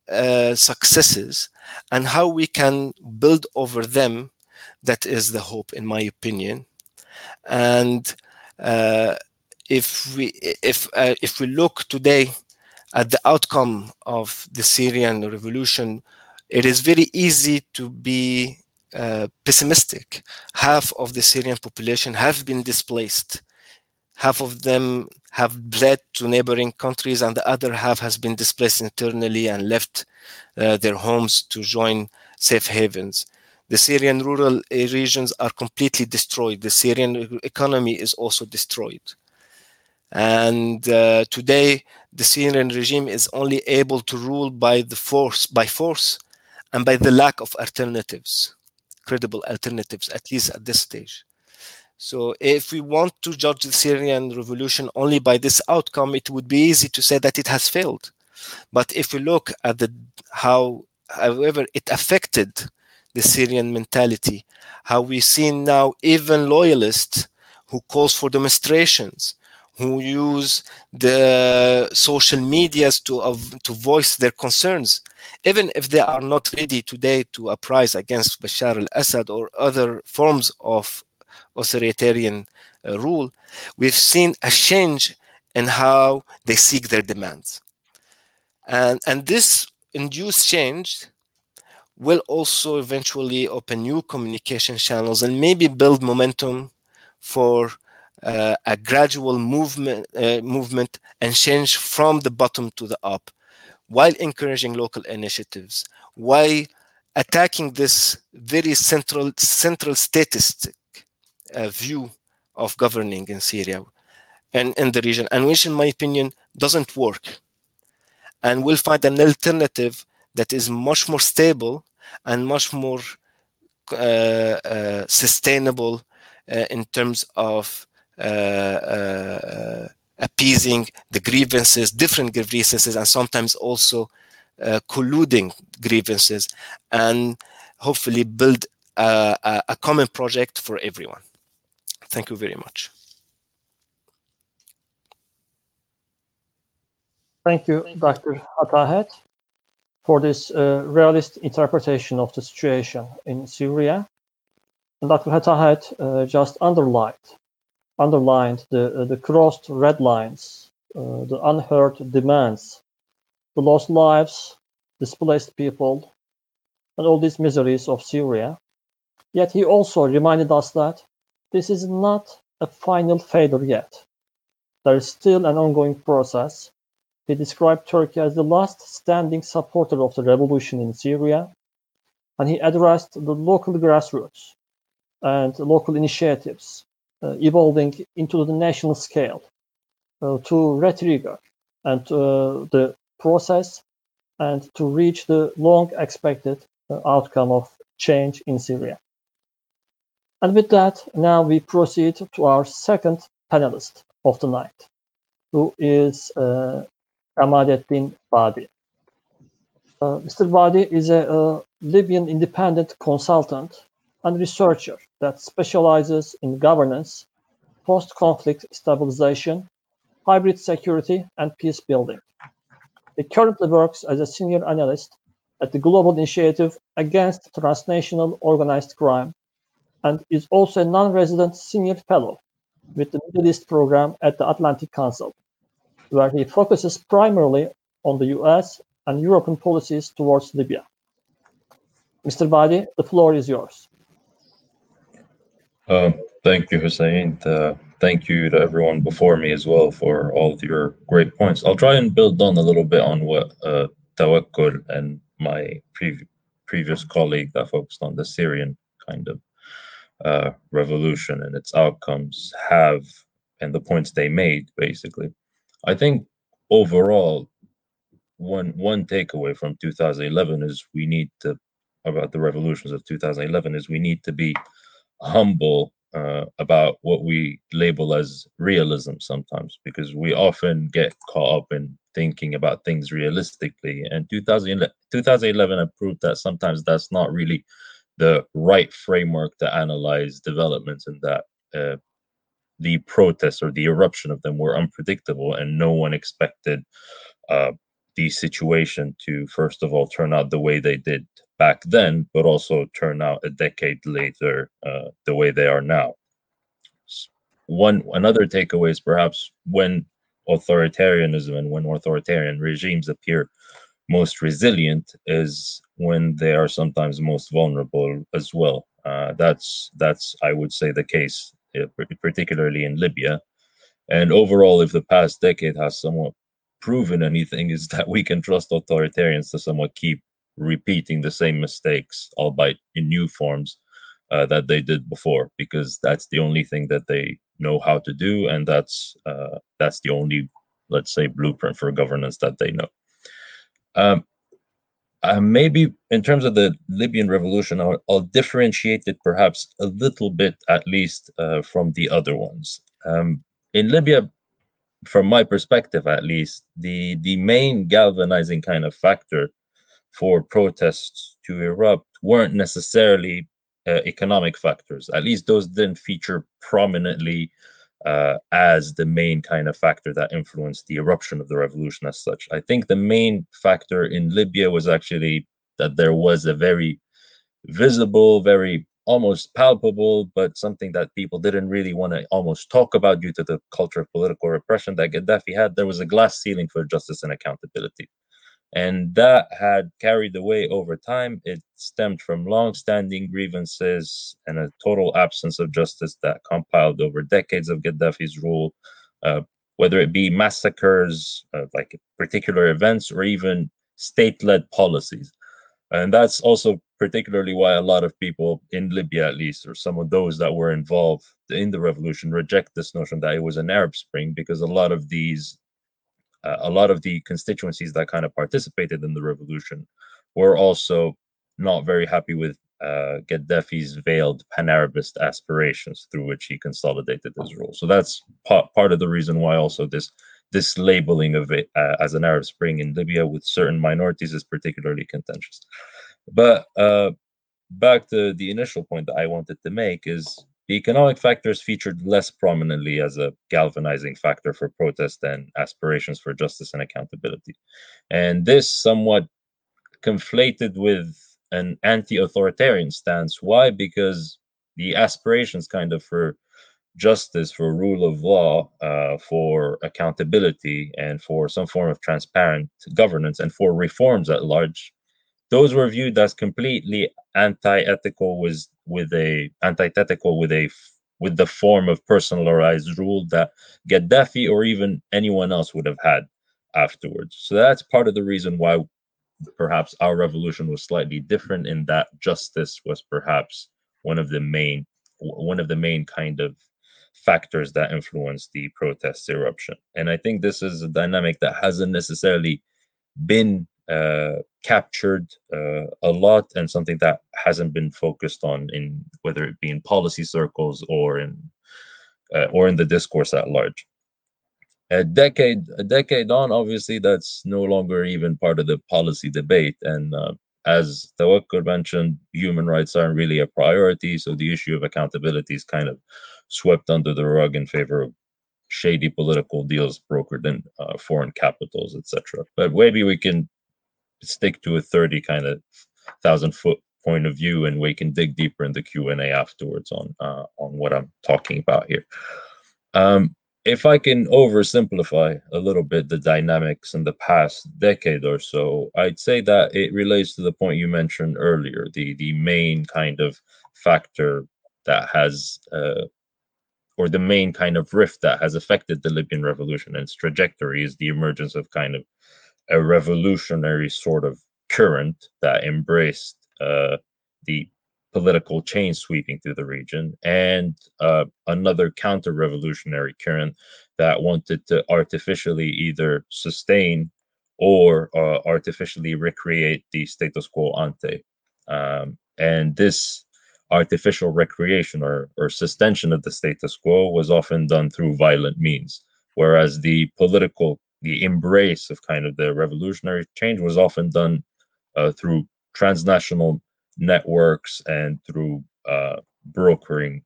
uh, successes and how we can build over them that is the hope in my opinion. And uh, if we if uh, if we look today at the outcome of the syrian revolution it is very easy to be uh, pessimistic. Half of the syrian population have been displaced. Half of them have fled to neighboring countries and the other half has been displaced internally and left uh, their homes to join safe havens. The Syrian rural regions are completely destroyed. The Syrian economy is also destroyed. And uh, today, the Syrian regime is only able to rule by the force, by force, and by the lack of alternatives, credible alternatives, at least at this stage. So if we want to judge the Syrian revolution only by this outcome, it would be easy to say that it has failed. But if we look at the how, however, it affected the Syrian mentality, how we see now even loyalists who calls for demonstrations, who use the social medias to uh, to voice their concerns, even if they are not ready today to uprise against Bashar al-Assad or other forms of authoritarian uh, rule, we've seen a change in how they seek their demands. And, and this induced change will also eventually open new communication channels and maybe build momentum for uh, a gradual movement, uh, movement and change from the bottom to the up, while encouraging local initiatives, while attacking this very central central statistic uh, view of governing in Syria and in the region, and which, in my opinion, doesn't work. And we'll find an alternative that is much more stable and much more uh, uh, sustainable uh, in terms of uh, uh, appeasing the grievances, different grievances, and sometimes also colluding grievances, and hopefully build a, a, a common project for everyone. Thank you very much. Thank you, Dr. Hatahet, for this uh, realist interpretation of the situation in Syria. And Dr. Hatahet uh, just underlined, underlined the, uh, the crossed red lines, uh, the unheard demands, the lost lives, displaced people, and all these miseries of Syria. Yet he also reminded us that this is not a final failure yet. There is still an ongoing process he described Turkey as the last standing supporter of the revolution in Syria, and he addressed the local grassroots and local initiatives uh, evolving into the national scale uh, to retrigger and uh, the process and to reach the long expected uh, outcome of change in Syria. And with that, now we proceed to our second panelist of the night, who is uh, Emadeddin Badi. Uh, Mr. Badi is a, a Libyan independent consultant and researcher that specializes in governance, post-conflict stabilization, hybrid security, and peace building. He currently works as a senior analyst at the Global Initiative Against Transnational Organized Crime and is also a non-resident senior fellow with the Middle East program at the Atlantic Council where he focuses primarily on the US and European policies towards Libya. Mr. Badi, the floor is yours. Uh, thank you, Hussein. Uh, thank you to everyone before me as well for all of your great points. I'll try and build on a little bit on what uh, Tawakkul and my pre- previous colleague that focused on the Syrian kind of uh, revolution and its outcomes have and the points they made, basically. I think overall, one one takeaway from 2011 is we need to about the revolutions of 2011 is we need to be humble uh, about what we label as realism sometimes because we often get caught up in thinking about things realistically. And 2011, 2011 proved that sometimes that's not really the right framework to analyze developments in that uh, the protests or the eruption of them were unpredictable, and no one expected uh, the situation to, first of all, turn out the way they did back then, but also turn out a decade later uh, the way they are now. One another takeaway is perhaps when authoritarianism and when authoritarian regimes appear most resilient is when they are sometimes most vulnerable as well. Uh, that's that's I would say the case particularly in Libya. And overall, if the past decade has somewhat proven anything, is that we can trust authoritarians to somewhat keep repeating the same mistakes, albeit in new forms, uh, that they did before, because that's the only thing that they know how to do, and that's uh, that's the only, let's say, blueprint for governance that they know. Um, uh, maybe in terms of the Libyan revolution, I'll, I'll, differentiate it perhaps a little bit, at least, uh, from the other ones. Um, in Libya, from my perspective at least, the, the main galvanizing kind of factor for protests to erupt weren't necessarily uh, economic factors. At least those didn't feature prominently uh, as the main kind of factor that influenced the eruption of the revolution as such. I think the main factor in Libya was actually that there was a very visible, very almost palpable, but something that people didn't really want to almost talk about due to the culture of political repression that Gaddafi had. There was a glass ceiling for justice and accountability. And that had carried away over time. It stemmed from long-standing grievances and a total absence of justice that compiled over decades of Gaddafi's rule, uh, whether it be massacres, uh, like particular events, or even state-led policies. And that's also particularly why a lot of people in Libya, at least, or some of those that were involved in the revolution, reject this notion that it was an Arab Spring because a lot of these, uh, a lot of the constituencies that kind of participated in the revolution were also not very happy with uh, Gaddafi's veiled pan-Arabist aspirations through which he consolidated his rule. So that's part part of the reason why also this this labeling of it uh, as an Arab Spring in Libya with certain minorities is particularly contentious. But uh, back to the initial point that I wanted to make is the economic factors featured less prominently as a galvanizing factor for protest and aspirations for justice and accountability. And this somewhat conflated with an anti-authoritarian stance. Why? Because the aspirations kind of for justice, for rule of law, uh, for accountability, and for some form of transparent governance, and for reforms at large those were viewed as completely anti-ethical with with a antithetical with a with the form of personalized rule that Gaddafi or even anyone else would have had afterwards. So that's part of the reason why perhaps our revolution was slightly different in that justice was perhaps one of the main one of the main kind of factors that influenced the protest eruption. And I think this is a dynamic that hasn't necessarily been uh, captured uh, a lot and something that hasn't been focused on in whether it be in policy circles or in uh, or in the discourse at large. A decade a decade on, obviously, that's no longer even part of the policy debate. And uh, as Tawakkul mentioned, human rights aren't really a priority, so the issue of accountability is kind of swept under the rug in favor of shady political deals brokered in uh, foreign capitals, etc. But maybe we can stick to a 30 kind of thousand foot point of view and we can dig deeper in the q&a afterwards on uh, on what i'm talking about here. Um, if i can oversimplify a little bit the dynamics in the past decade or so i'd say that it relates to the point you mentioned earlier the the main kind of factor that has uh, or the main kind of rift that has affected the libyan revolution and its trajectory is the emergence of kind of a revolutionary sort of current that embraced uh, the political change sweeping through the region, and uh, another counter revolutionary current that wanted to artificially either sustain or uh, artificially recreate the status quo ante. Um, and this artificial recreation or, or sustention of the status quo was often done through violent means, whereas the political the embrace of kind of the revolutionary change was often done uh, through transnational networks and through uh, brokering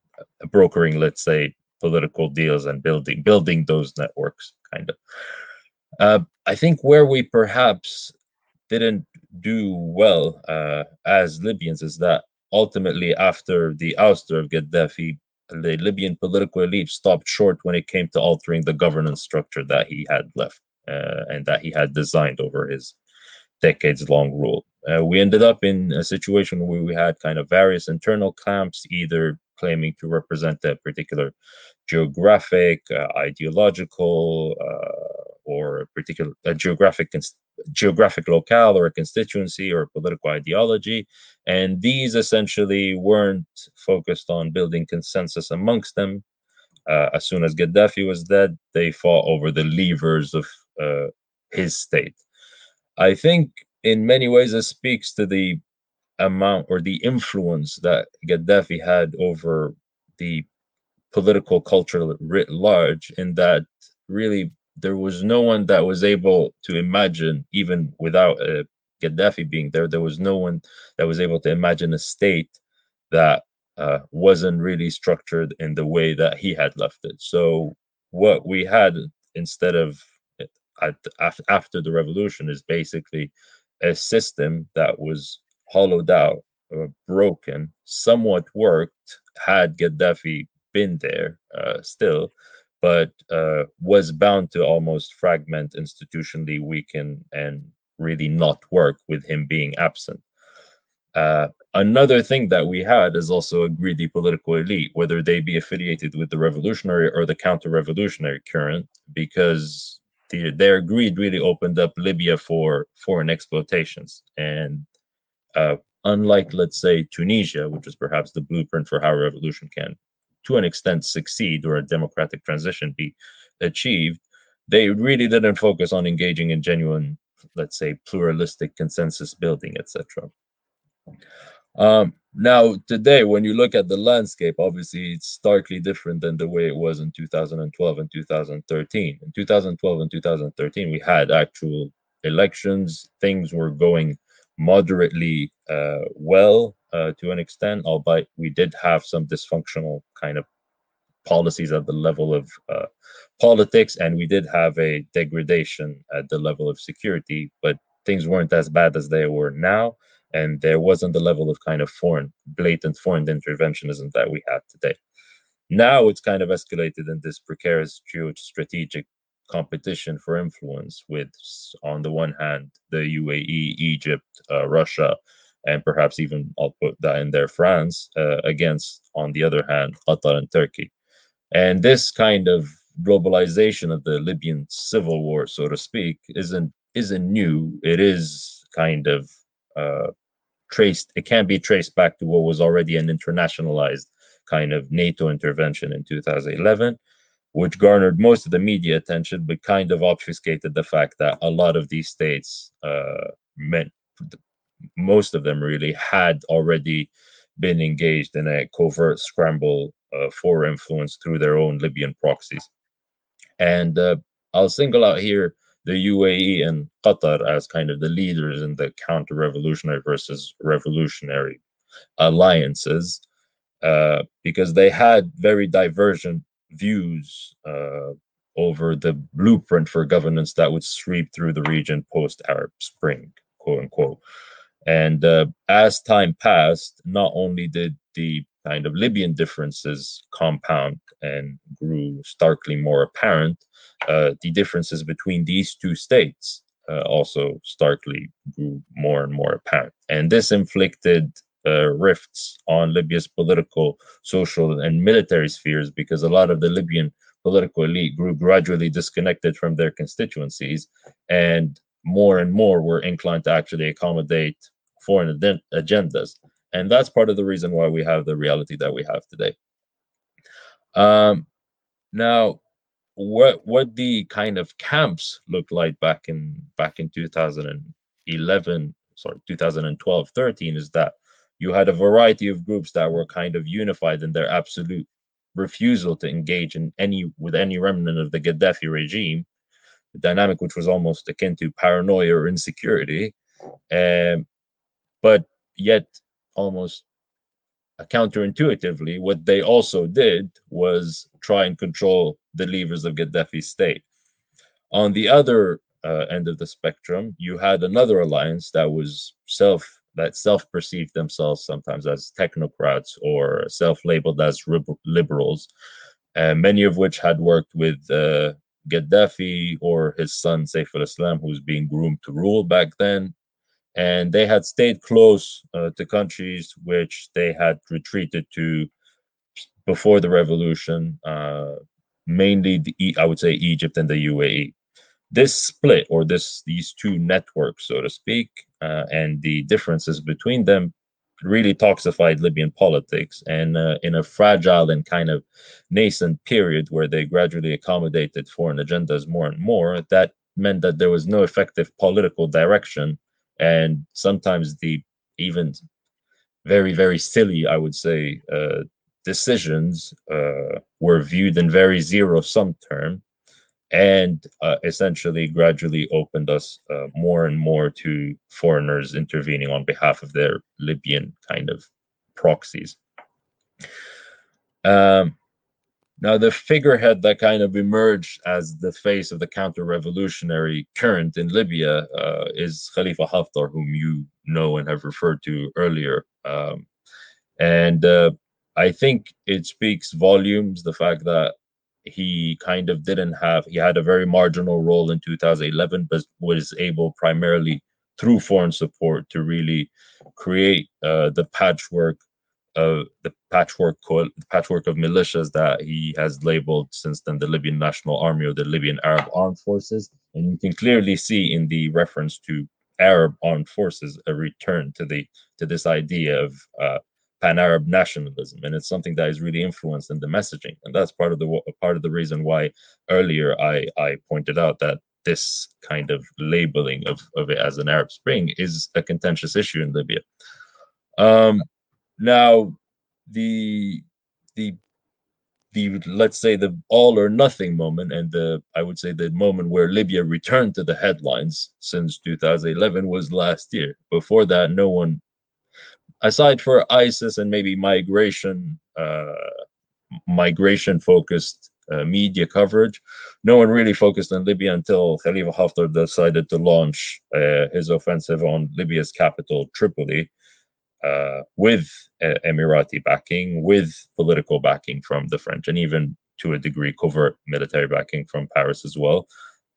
brokering let's say political deals and building building those networks kind of. Uh, i think where we perhaps didn't do well uh, as libyans is that ultimately after the ouster of gaddafi the Libyan political elite stopped short when it came to altering the governance structure that he had left uh, and that he had designed over his decades long rule. Uh, we ended up in a situation where we had kind of various internal camps, either claiming to represent a particular geographic, uh, ideological, uh, or a particular a geographic geographic locale or a constituency or a political ideology. And these essentially weren't focused on building consensus amongst them. Uh, as soon as Gaddafi was dead, they fought over the levers of uh, his state. I think in many ways it speaks to the amount or the influence that Gaddafi had over the political culture writ large, in that really there was no one that was able to imagine, even without uh, Gaddafi being there, there was no one that was able to imagine a state that uh, wasn't really structured in the way that he had left it. So, what we had instead of at, after the revolution is basically a system that was hollowed out, uh, broken, somewhat worked had Gaddafi been there uh, still, but uh, was bound to almost fragment, institutionally weaken, and really not work with him being absent. Uh, another thing that we had is also a greedy political elite, whether they be affiliated with the revolutionary or the counter revolutionary current, because the, their greed really opened up Libya for foreign exploitations. And uh, unlike, let's say, Tunisia, which is perhaps the blueprint for how a revolution can, to an extent, succeed or a democratic transition be achieved, they really didn't focus on engaging in genuine, let's say, pluralistic consensus building, etc. Um, now, today, when you look at the landscape, obviously it's starkly different than the way it was in 2012 and 2013. In 2012 and 2013, we had actual elections. Things were going moderately uh, well uh, to an extent, albeit we did have some dysfunctional kind of policies at the level of uh, politics, and we did have a degradation at the level of security, but things weren't as bad as they were now and there wasn't the level of kind of foreign, blatant foreign interventionism that we have today. Now it's kind of escalated in this precarious geostrategic competition for influence with, on the one hand, the UAE, Egypt, uh, Russia, and perhaps even I'll put that in there, France, uh, against, on the other hand, Qatar and Turkey. And this kind of globalization of the Libyan civil war, so to speak, isn't isn't new. It is kind of uh, traced it can be traced back to what was already an internationalized kind of NATO intervention in 2011 which garnered most of the media attention but kind of obfuscated the fact that a lot of these states uh, meant most of them really had already been engaged in a covert scramble uh, for influence through their own Libyan proxies. And uh, I'll single out here the UAE and Qatar as kind of the leaders in the counter revolutionary versus revolutionary alliances uh, because they had very divergent views uh, over the blueprint for governance that would sweep through the region post Arab Spring, quote unquote. And uh, as time passed, not only did the kind of Libyan differences compound and grew starkly more apparent, uh, the differences between these two states uh, also starkly grew more and more apparent. And this inflicted uh, rifts on Libya's political, social, and military spheres because a lot of the Libyan political elite grew gradually disconnected from their constituencies and more and more were inclined to actually accommodate foreign agendas. And that's part of the reason why we have the reality that we have today. Um, now, what what the kind of camps looked like back in back in 2011 sorry 2012 13 is that you had a variety of groups that were kind of unified in their absolute refusal to engage in any with any remnant of the Gaddafi regime, dynamic which was almost akin to paranoia or insecurity, um, but yet almost counterintuitively, what they also did was try and control the levers of Gaddafi's state. On the other uh, end of the spectrum, you had another alliance that was self that self-perceived themselves sometimes as technocrats or self-labeled as liberals, uh, many of which had worked with uh, Gaddafi or his son Saif al-Islam, who was being groomed to rule back then, and they had stayed close uh, to countries which they had retreated to before the revolution, uh, mainly the, I would say Egypt and the UAE. This split, or this these two networks, so to speak, uh, and the differences between them, really toxified Libyan politics. And uh, in a fragile and kind of nascent period where they gradually accommodated foreign agendas more and more, that meant that there was no effective political direction and sometimes the even very very silly i would say uh, decisions uh, were viewed in very zero sum term and uh, essentially gradually opened us uh, more and more to foreigners intervening on behalf of their libyan kind of proxies um, now, the figurehead that kind of emerged as the face of the counter-revolutionary current in Libya uh, is Khalifa Haftar, whom you know and have referred to earlier. Um, and uh, I think it speaks volumes the fact that he kind of didn't have, he had a very marginal role in 2011, but was able primarily through foreign support to really create uh, the patchwork of the patchwork the patchwork of militias that he has labeled since then the Libyan National Army or the Libyan Arab Armed Forces, and you can clearly see in the reference to Arab armed forces a return to the to this idea of uh, pan-Arab nationalism, and it's something that is really influenced in the messaging, and that's part of the part of the reason why earlier I I pointed out that this kind of labeling of, of it as an Arab Spring is a contentious issue in Libya. Um, now, the the the let's say the all or nothing moment and the i would say the moment where libya returned to the headlines since 2011 was last year before that no one aside for isis and maybe migration uh migration focused uh, media coverage no one really focused on libya until khalifa haftar decided to launch uh, his offensive on libya's capital tripoli uh, with uh, Emirati backing, with political backing from the French, and even to a degree covert military backing from Paris as well.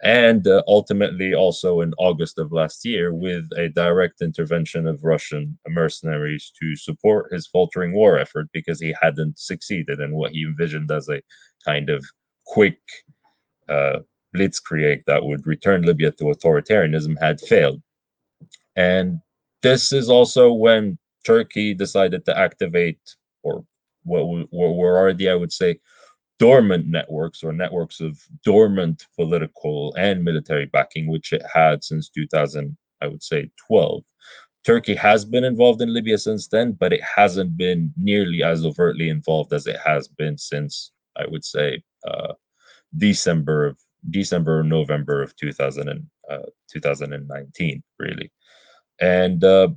And uh, ultimately, also in August of last year, with a direct intervention of Russian mercenaries to support his faltering war effort because he hadn't succeeded in what he envisioned as a kind of quick uh, blitzkrieg that would return Libya to authoritarianism had failed. And this is also when Turkey decided to activate, or what we were already, I would say, dormant networks or networks of dormant political and military backing, which it had since 2000, I would say, 12. Turkey has been involved in Libya since then, but it hasn't been nearly as overtly involved as it has been since, I would say, uh, December of December or November of 2000 and, uh, 2019, really. And uh,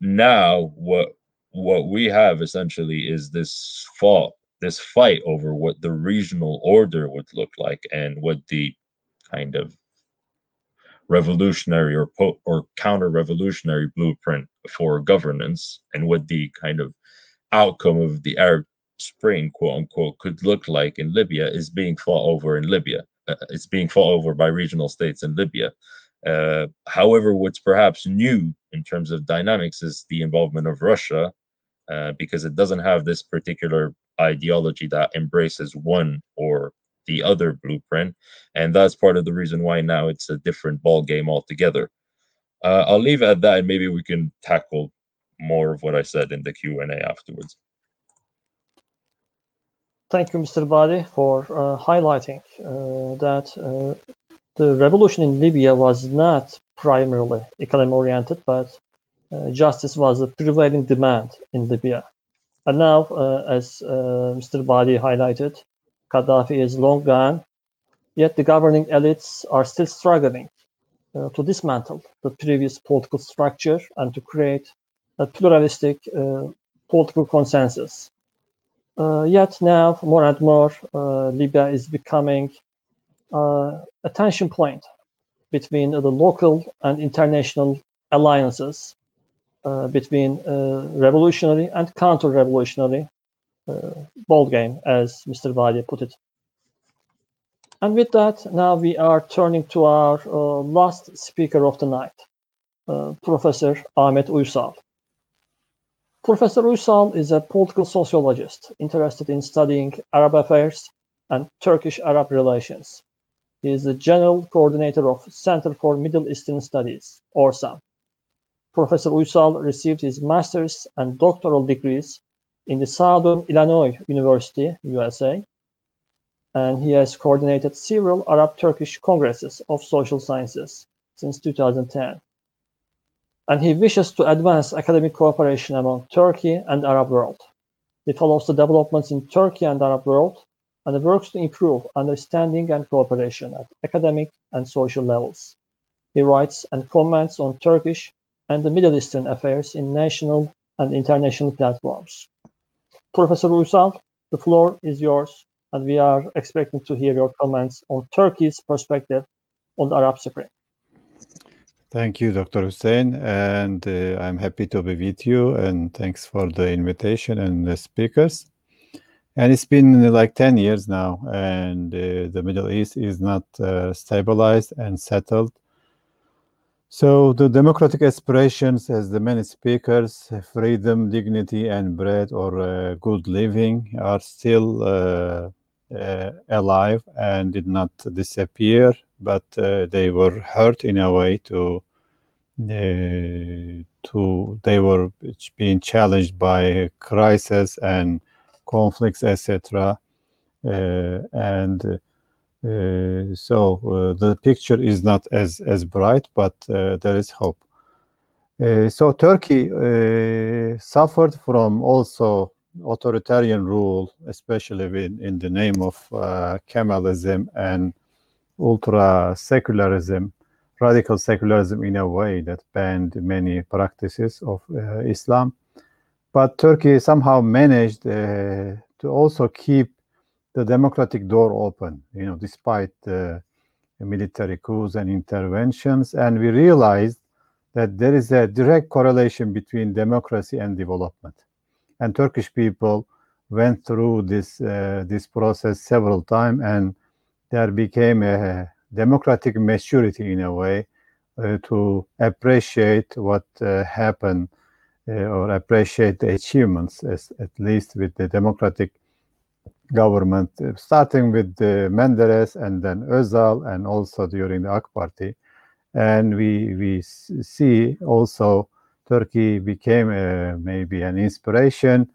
now what what we have essentially is this fought this fight over what the regional order would look like and what the kind of revolutionary or po- or counter revolutionary blueprint for governance and what the kind of outcome of the Arab Spring, quote unquote, could look like in Libya is being fought over in Libya. Uh, it's being fought over by regional states in Libya. Uh, however, what's perhaps new in terms of dynamics is the involvement of Russia, uh, because it doesn't have this particular ideology that embraces one or the other blueprint, and that's part of the reason why now it's a different ball game altogether. Uh, I'll leave it at that, and maybe we can tackle more of what I said in the Q and A afterwards. Thank you, Mr. Badi, for uh, highlighting uh, that uh, the revolution in Libya was not primarily economy oriented, but uh, justice was a prevailing demand in Libya. And now, uh, as uh, Mr. Badi highlighted, Gaddafi is long gone, yet the governing elites are still struggling uh, to dismantle the previous political structure and to create a pluralistic uh, political consensus. Uh, yet now, more and more, Libya is becoming uh, a tension point between the local and international alliances uh, between uh, revolutionary and counter-revolutionary uh, ball game, as Mr. Badi put it. And with that, now we are turning to our uh, last speaker of the night, uh, Professor Ahmet Uysal. Professor Uysal is a political sociologist interested in studying Arab affairs and Turkish-Arab relations. He is the General Coordinator of Center for Middle Eastern Studies, ORSAM. Professor Uysal received his master's and doctoral degrees in the Southern Illinois University, USA, and he has coordinated several Arab-Turkish congresses of social sciences since 2010. And he wishes to advance academic cooperation among Turkey and Arab world. He follows the developments in Turkey and Arab world and works to improve understanding and cooperation at academic and social levels. He writes and comments on Turkish and the Middle Eastern affairs in national and international platforms. Professor Uysal, the floor is yours, and we are expecting to hear your comments on Turkey's perspective on the Arab Spring. Thank you, Dr. Hussein, and uh, I'm happy to be with you, and thanks for the invitation and the speakers and it's been like 10 years now and uh, the middle east is not uh, stabilized and settled so the democratic aspirations as the many speakers freedom dignity and bread or uh, good living are still uh, uh, alive and did not disappear but uh, they were hurt in a way to uh, to they were being challenged by crisis and conflicts, etc. Uh, and uh, so uh, the picture is not as as bright, but uh, there is hope. Uh, so Turkey suffered from also authoritarian rule, especially in, in the name of Kemalism and ultra secularism radical secularism in a way that banned many practices of uh, Islam. But Turkey somehow managed uh, to also keep the democratic door open, you know, despite the military coups and interventions. And we realized that there is a direct correlation between democracy and development. And Turkish people went through this uh, this process several times, and there became a democratic maturity in a way uh, to appreciate what uh, happened uh, or appreciate the achievements, as, at least with the democratic government, uh, starting with the Menderes and then Özal, and also during the AK Party. And we we see also Turkey became a, maybe an inspiration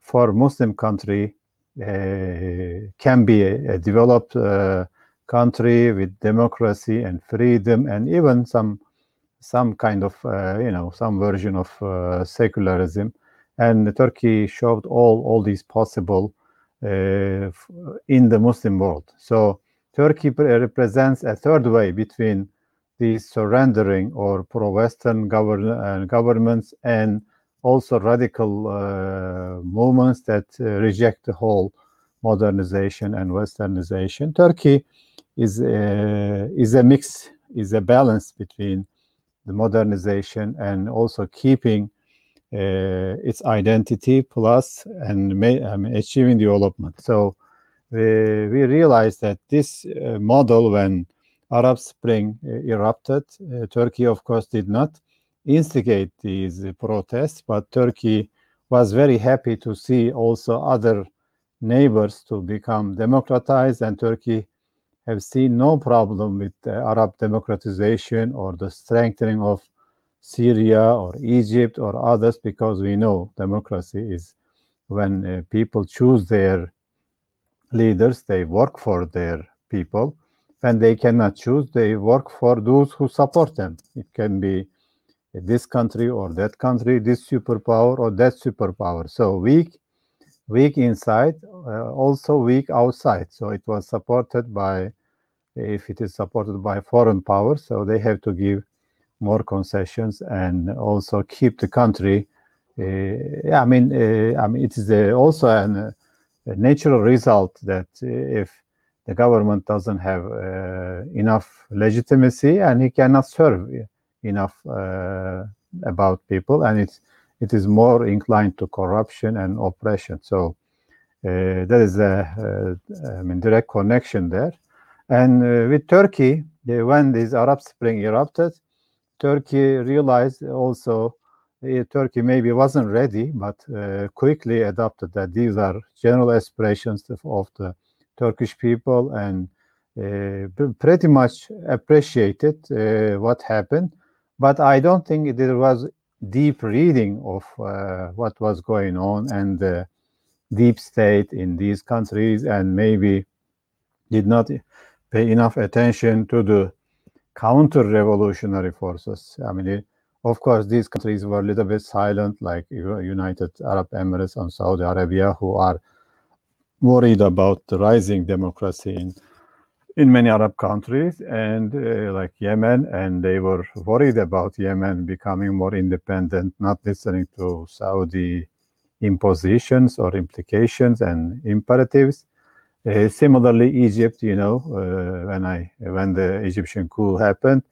for Muslim country uh, can be a, a developed uh, country with democracy and freedom and even some some kind of uh, you know some version of uh, secularism and turkey showed all all these possible uh, in the muslim world. So turkey represents a third way between these surrendering or pro-western govern uh, governments and also radical uh, movements that uh, reject the whole modernization and westernization. Turkey is a, is a mix, is a balance between the modernization and also keeping uh, its identity plus and um, achieving development. So we, we realized that this uh, model, when Arab Spring uh, erupted, uh, Turkey, of course, did not instigate these protests, but Turkey was very happy to see also other neighbors to become democratized, and Turkey have seen no problem with Arab democratization or the strengthening of Syria or Egypt or others because we know democracy is when uh, people choose their leaders, they work for their people. When they cannot choose, they work for those who support them. It can be this country or that country, this superpower or that superpower. So weak, weak inside, uh, also weak outside. So it was supported by if it is supported by foreign powers. So they have to give more concessions and also keep the country. Uh, yeah, I mean, uh, I mean, it is a, also an, a natural result that if the government doesn't have uh, enough legitimacy and he cannot serve enough uh, about people, and it's it is more inclined to corruption and oppression. So uh, there is a, mean, direct connection there. And uh, with Turkey, when this Arab Spring erupted, Turkey realized also uh, Turkey maybe wasn't ready, but uh, quickly adopted that these are general aspirations of, the Turkish people and uh, pretty much appreciated what happened. But I don't think there was deep reading of what was going on and the deep state in these countries, and maybe did not pay enough attention to the counter-revolutionary forces. I mean, of course, these countries were a little bit silent, like United Arab Emirates and Saudi Arabia, who are worried about the rising democracy in in many Arab countries, and uh, like Yemen, and they were worried about Yemen becoming more independent, not listening to Saudi impositions or implications and imperatives. Uh, similarly, Egypt, you know, uh, when I when the Egyptian coup happened,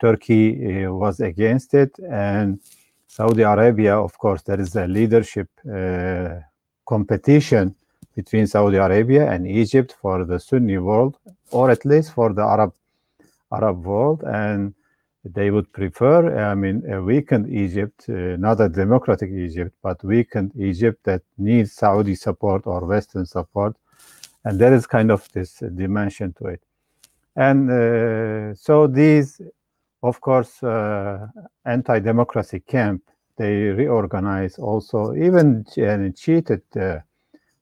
Turkey uh, was against it, and Saudi Arabia, of course, there is a leadership uh, competition between Saudi Arabia and Egypt for the Sunni world, or at least for the Arab Arab world, and they would prefer, I mean, a weakened Egypt, uh, not a democratic Egypt, but weakened Egypt that needs Saudi support or Western support and there is kind of this dimension to it and uh, so these of course, uh, anti-democracy camp, they reorganize also, even and cheated uh,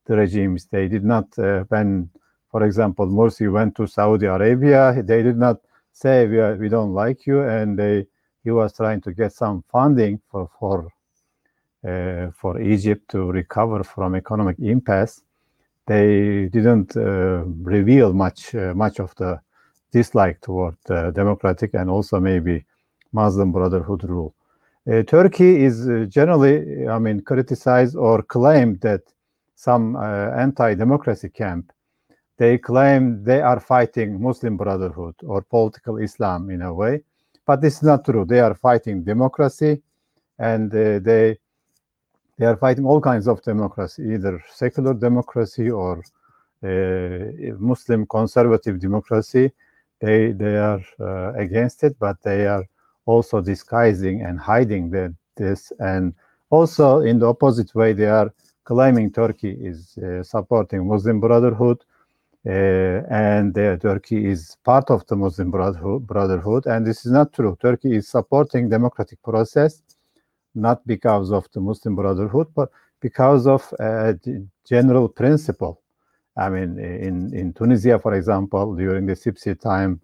the regimes. They did not, uh, when, for example, Morsi went to Saudi Arabia, they did not say, we, are, we don't like you, and they, he was trying to get some funding for, for, uh, for Egypt to recover from economic impasse. They didn't uh, reveal much, uh, much of the dislike toward uh, democratic and also maybe Muslim Brotherhood rule. Uh, Turkey is uh, generally, I mean, criticized or claimed that some anti-democracy camp, they claim they are fighting Muslim Brotherhood or political Islam in a way, but this is not true. They are fighting democracy, and they they are fighting all kinds of democracy, either secular democracy or Muslim conservative democracy. They they are uh, against it, but they are also disguising and hiding the, this, and also in the opposite way, they are claiming Turkey is uh, supporting Muslim Brotherhood, uh, and Turkey is part of the Muslim Brotherhood, and this is not true. Turkey is supporting democratic process, not because of the Muslim Brotherhood, but because of a general principle I mean, in, in Tunisia, for example, during the Sebsi time,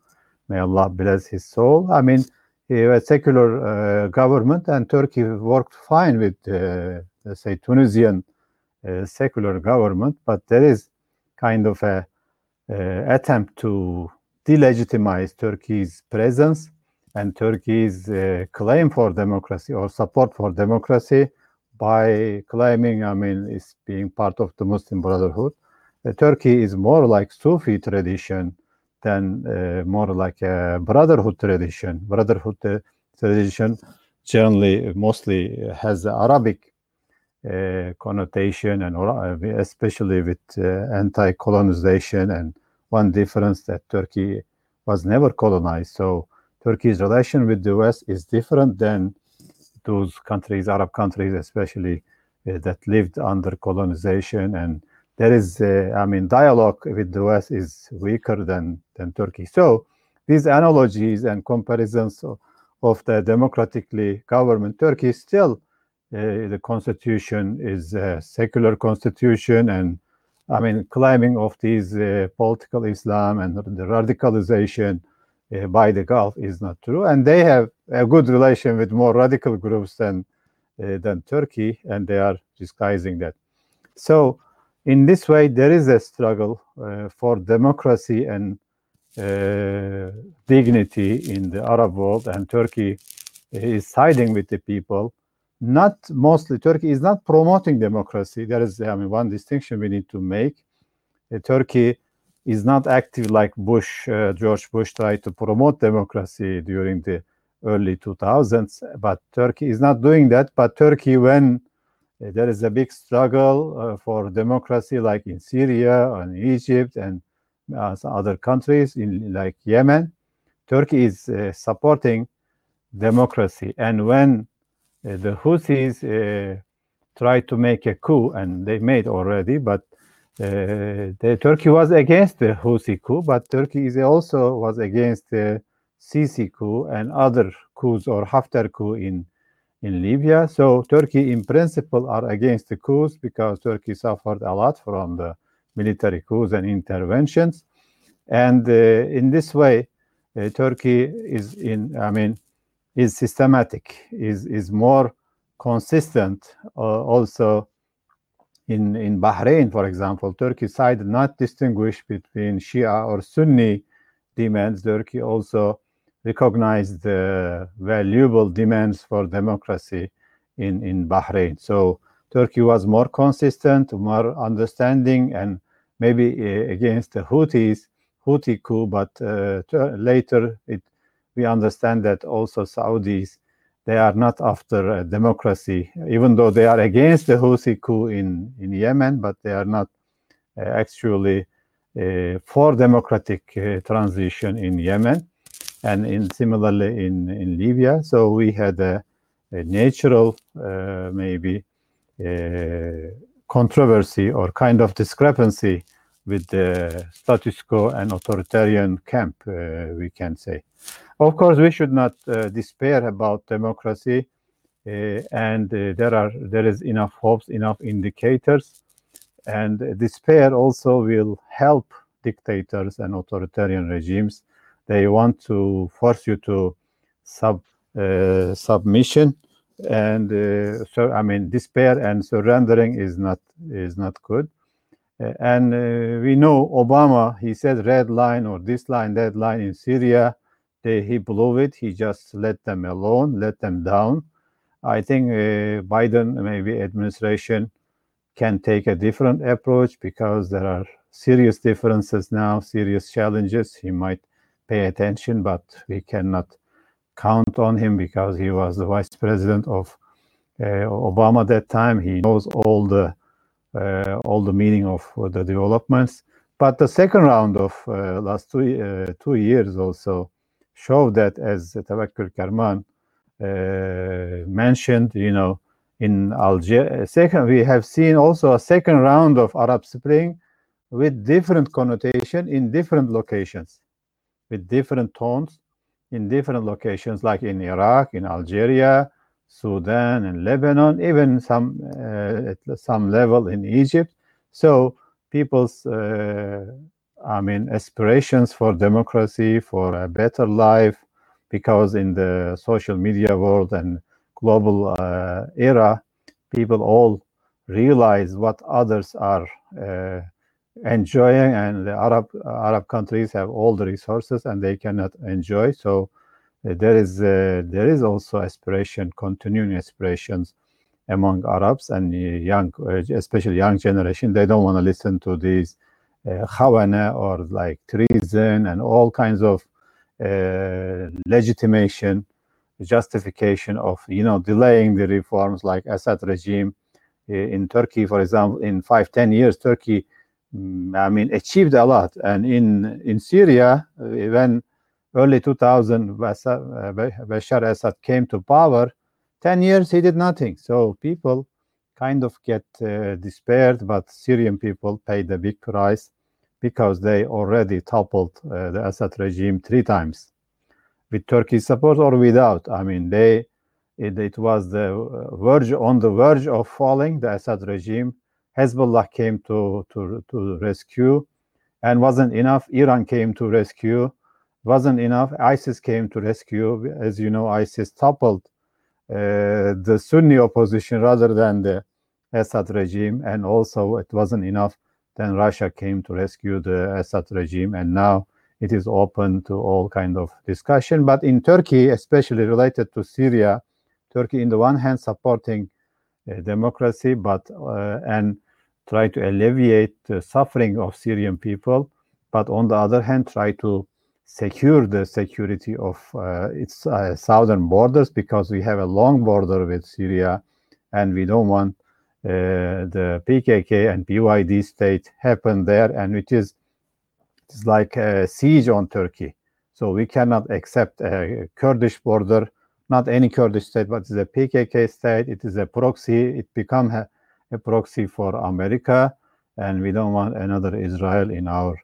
may Allah bless his soul. I mean, a secular uh, government, and Turkey worked fine with, uh, let's say, Tunisian uh, secular government, but there is kind of a, a attempt to delegitimize Turkey's presence and Turkey's uh, claim for democracy or support for democracy by claiming, I mean, it's being part of the Muslim Brotherhood. Turkey is more like Sufi tradition than uh, more like a brotherhood tradition. Brotherhood uh, tradition generally mostly has Arabic uh, connotation and especially with anti-colonization and one difference that Turkey was never colonized. So Turkey's relation with the West is different than those countries, Arab countries, especially uh, that lived under colonization and there is, uh, I mean, dialogue with the West is weaker than, than Turkey. So these analogies and comparisons of, of the democratically government Turkey still uh, the constitution is a secular constitution and I mean climbing of these uh, political Islam and the radicalization uh, by the Gulf is not true and they have a good relation with more radical groups than uh, than Turkey and they are disguising that so in this way, there is a struggle uh, for democracy and uh, dignity in the Arab world, and Turkey is siding with the people. Not mostly, Turkey is not promoting democracy. There is, I mean, one distinction we need to make. Uh, Turkey is not active like Bush, uh, George Bush tried to promote democracy during the early 2000s, but Turkey is not doing that. But Turkey, when there is a big struggle uh, for democracy, like in Syria and Egypt and uh, other countries, in like Yemen. Turkey is uh, supporting democracy, and when the Houthis tried to make a coup, and they made already, but uh, the Turkey was against the Houthi coup, but Turkey is also was against the Sisi coup and other coups or Haftar coup in in Libya. So Turkey, in principle, are against the coups because Turkey suffered a lot from the military coups and interventions. And uh, in this way, uh, Turkey is in, I mean, is systematic, is is more consistent. Uh, also, in in Bahrain, for example, Turkey side not distinguish between Shia or Sunni demands. Turkey also recognized the valuable demands for democracy in, in Bahrain. So Turkey was more consistent, more understanding, and maybe uh, against the Houthis, Houthi coup, but uh, later it, we understand that also Saudis, they are not after democracy, even though they are against the Houthi coup in, in Yemen, but they are not uh, actually uh, for democratic uh, transition in Yemen and in similarly in, in Libya. So we had a, a natural, maybe, controversy or kind of discrepancy with the status quo and authoritarian camp, uh, we can say. Of course, we should not uh, despair about democracy, uh, and there are there is enough hopes, enough indicators, and despair also will help dictators and authoritarian regimes. They want to force you to sub submission and uh, so i mean despair and surrendering is not is not good uh, and uh, we know obama he said red line or this line that line in syria they, he blew it. He just let them alone let them down. I think uh, biden maybe administration can take a different approach because there are serious differences now serious challenges. He might pay attention but we cannot count on him because he was the vice president of uh, Obama that time. He knows all the uh, all the meaning of the developments. But the second round of uh, last two uh, two years also showed that, as Tevekkül Karman uh, mentioned, you know, in Algeria, second we have seen also a second round of Arab Spring with different connotation in different locations, with different tones in different locations, like in Iraq, in Algeria, Sudan, and Lebanon, even some uh, at some level in Egypt. So people's, uh, I mean, aspirations for democracy, for a better life, because in the social media world and global uh, era, people all realize what others are uh, enjoying and the arab arab countries have all the resources and they cannot enjoy so there is uh, there is also aspiration continuing aspirations among arabs and young uh, especially young generation they don't want to listen to these uh, or like treason and all kinds of uh, legitimation justification of you know delaying the reforms like assad regime in turkey for example in five ten years turkey Mm, I mean, achieved a lot. And in in Syria, when early 2000 Bashar Assad came to power, 10 years he did nothing. So people kind of get uh, despaired, but Syrian people paid the big price because they already toppled uh, the Assad regime three times with Turkey's support or without. I mean, they it, it was the verge on the verge of falling the Assad regime Hezbollah came to, to, to rescue and wasn't enough. Iran came to rescue, wasn't enough. ISIS came to rescue. As you know, ISIS toppled uh, the Sunni opposition rather than the Assad regime. And also, it wasn't enough. Then Russia came to rescue the Assad regime. And now it is open to all kind of discussion. But in Turkey, especially related to Syria, Turkey, in the one hand, supporting uh, democracy, but uh, and try to alleviate the suffering of Syrian people, but on the other hand, try to secure the security of uh, its uh, southern borders because we have a long border with Syria and we don't want uh, the PKK and PYD state happen there and it is it's like a siege on Turkey. So we cannot accept a Kurdish border, not any Kurdish state, but it's a PKK state. It is a proxy. It become a, a proxy for America, and we don't want another Israel in our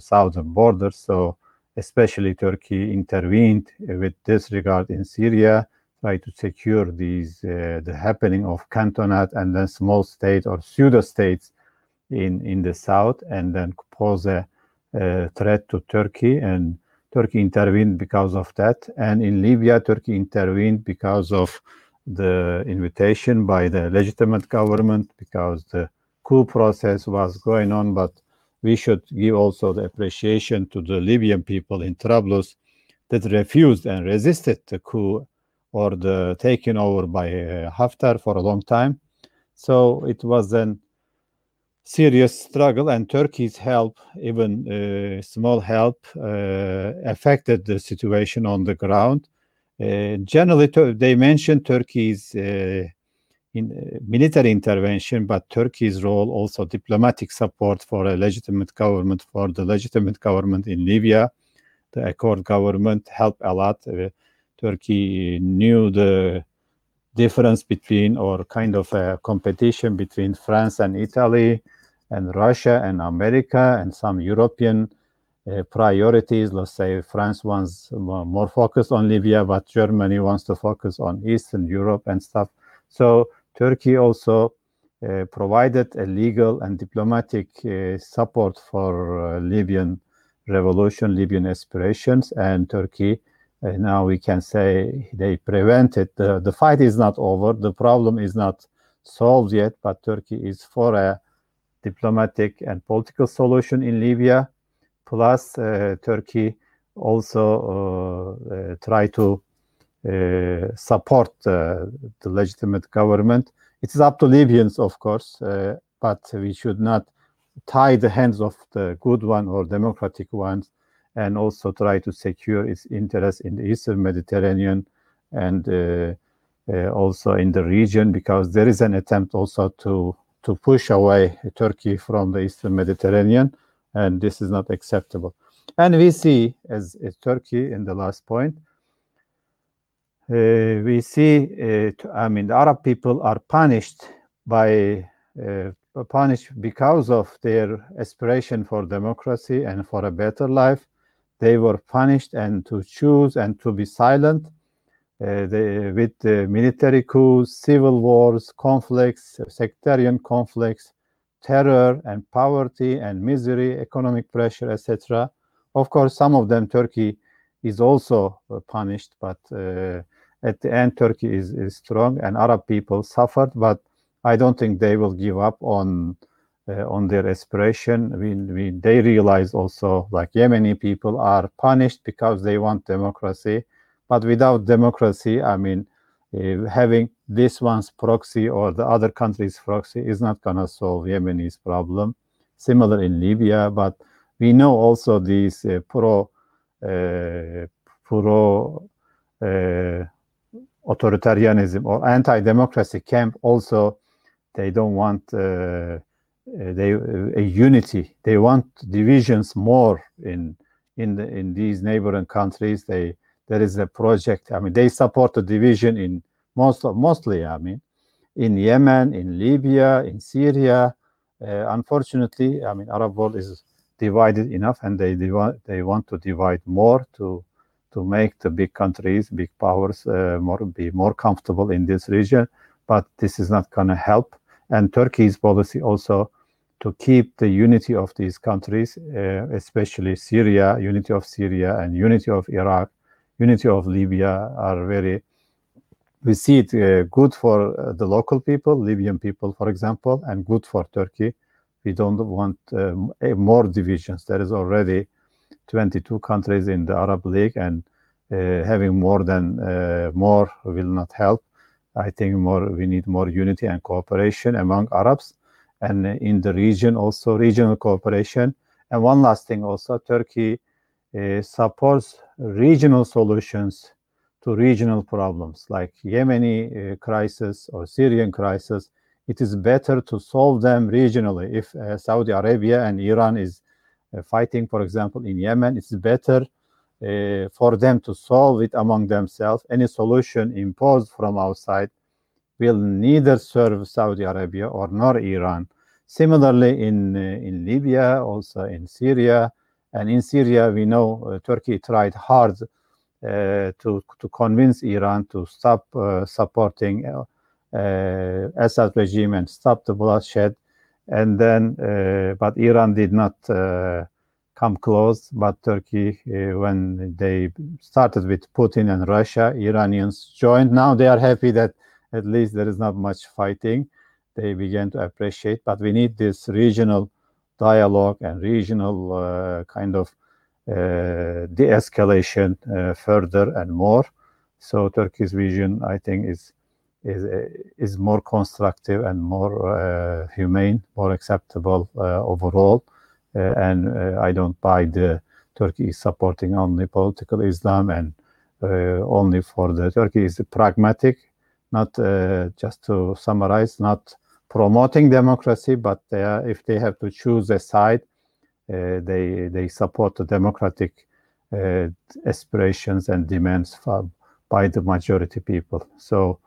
southern borders. So, especially Turkey intervened with this regard in Syria, try to secure these uh, the happening of cantonate and then small state or pseudo states in in the south, and then pose a, a threat to Turkey and. Turkey intervened because of that, and in Libya, Turkey intervened because of the invitation by the legitimate government because the coup process was going on, but we should give also the appreciation to the Libyan people in Trablus that refused and resisted the coup or the taking over by uh, Haftar for a long time. So it was a serious struggle, and Turkey's help, even uh, small help, uh, affected the situation on the ground. Uh, generally, they mentioned Turkey's uh, in uh, military intervention, but Turkey's role also diplomatic support for a legitimate government, for the legitimate government in Libya. The Accord government helped a lot. Uh, Turkey knew the difference between, or kind of a competition between France and Italy. and Russia and America and some European uh, priorities. Let's say France wants more focus on Libya, but Germany wants to focus on Eastern Europe and stuff. So Turkey also uh, provided a legal and diplomatic uh, support for uh, Libyan revolution, Libyan aspirations, and Turkey. Uh, now we can say they prevented the, the fight is not over. The problem is not solved yet, but Turkey is for a diplomatic and political solution in Libya. Plus, uh, Turkey also uh, try to support the legitimate government. It is up to Libyans, of course, but we should not tie the hands of the good one or democratic ones and also try to secure its interests in the eastern mediterranean and uh, uh, also in the region because there is an attempt also to to push away turkey from the eastern mediterranean and this is not acceptable and we see as, as turkey in the last point uh, we see uh, i mean the arab people are punished by uh, punished because of their aspiration for democracy and for a better life. They were punished and to choose and to be silent with military coups, civil wars, conflicts, sectarian conflicts, terror and poverty and misery, economic pressure, etc. Of course, some of them Turkey is also punished, but at the end, Turkey is, is strong and Arab people suffered, but I don't think they will give up on uh, on their aspiration. We, we, they realize also like Yemeni people are punished because they want democracy, but without democracy, I mean, uh, having this one's proxy or the other country's proxy is not going to solve Yemeni's problem. Similar in Libya, but we know also these uh, pro uh, pro uh, authoritarianism or anti-democracy camp also they don't want uh, they a unity. They want divisions more in in the, in these neighboring countries. They there is a project. I mean, they support the division in most of, mostly. I mean, in Yemen, in Libya, in Syria. Uh, unfortunately, I mean, Arab world is divided enough, and they they want to divide more to to make the big countries, big powers, uh, more be more comfortable in this region. But this is not going to help and Turkey's policy also to keep the unity of these countries, uh, especially Syria, unity of Syria and unity of Iraq, unity of Libya are very, we see it uh, good for uh, the local people, Libyan people, for example, and good for Turkey. We don't want um, more divisions. There is already 22 countries in the Arab League and uh, having more than uh, more will not help. I think more we need more unity and cooperation among Arabs and in the region also regional cooperation. And one last thing also, Turkey uh, supports regional solutions to regional problems like Yemeni uh, crisis or Syrian crisis. It is better to solve them regionally. If uh, Saudi Arabia and Iran is fighting, for example, in Yemen, it's better uh, for them to solve it among themselves. Any solution imposed from outside will neither serve Saudi Arabia or nor Iran. Similarly, in uh, in Libya, also in Syria, and in Syria, we know uh, Turkey tried hard uh, to to convince Iran to stop uh, supporting uh, Assad regime and stop the bloodshed, and then but Iran did not come close. But Turkey, uh, when they started with Putin and Russia, Iranians joined. Now they are happy that at least there is not much fighting. They began to appreciate, but we need this regional dialogue and regional uh, kind of uh, de-escalation uh, further and more. So Turkey's vision, I think, is is is more constructive and more uh, humane, more acceptable uh, overall. Uh, and uh, I don't buy the Turkey is supporting only political Islam and uh, only for the Turkey is pragmatic, not just to summarize, not promoting democracy, but they are, if they have to choose a side, they they support the democratic aspirations and demands for, by the majority people. So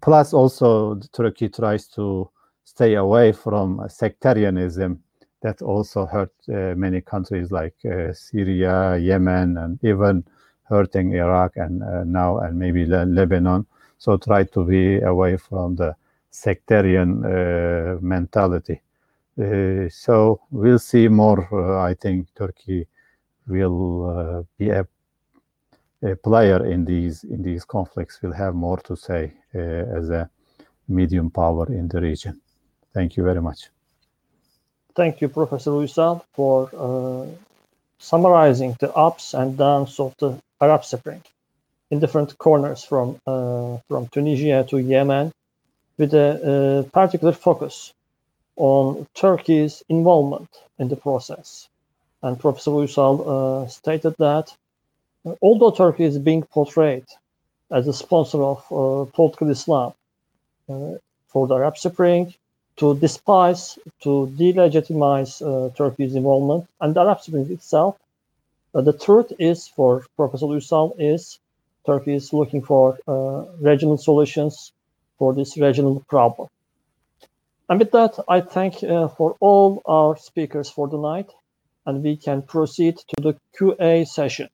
plus also Turkey tries to stay away from sectarianism that also hurt uh, many countries like uh, Syria, Yemen, and even hurting Iraq and uh, now and maybe Le Lebanon. So try to be away from the sectarian uh, mentality. Uh, so we'll see more. Uh, I think Turkey will be a, a, player in these in these conflicts. Will have more to say as a medium power in the region. Thank you very much. Thank you, Professor Uysal, for uh, summarizing the ups and downs of the Arab Spring in different corners from uh, from Tunisia to Yemen, with a uh, particular focus on Turkey's involvement in the process. And Professor Uysal uh, stated that uh, although Turkey is being portrayed as a sponsor of uh, political Islam for the Arab Spring, to despise, to delegitimize uh, Turkey's involvement and the Arab Spring itself. Uh, the truth is, for Professor Uysal, is Turkey is looking for uh, regional solutions for this regional problem. And with that, I thank uh, for all our speakers for the night, and we can proceed to the QA session.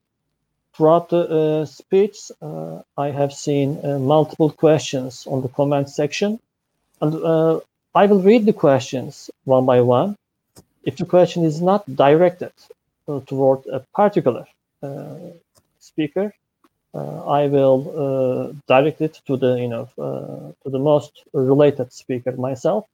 Throughout the uh, speech, uh, I have seen multiple questions on the comment section, and I will read the questions one by one. If the question is not directed uh, toward a particular uh, speaker, uh, I will uh, direct it to the you know uh, to the most related speaker myself.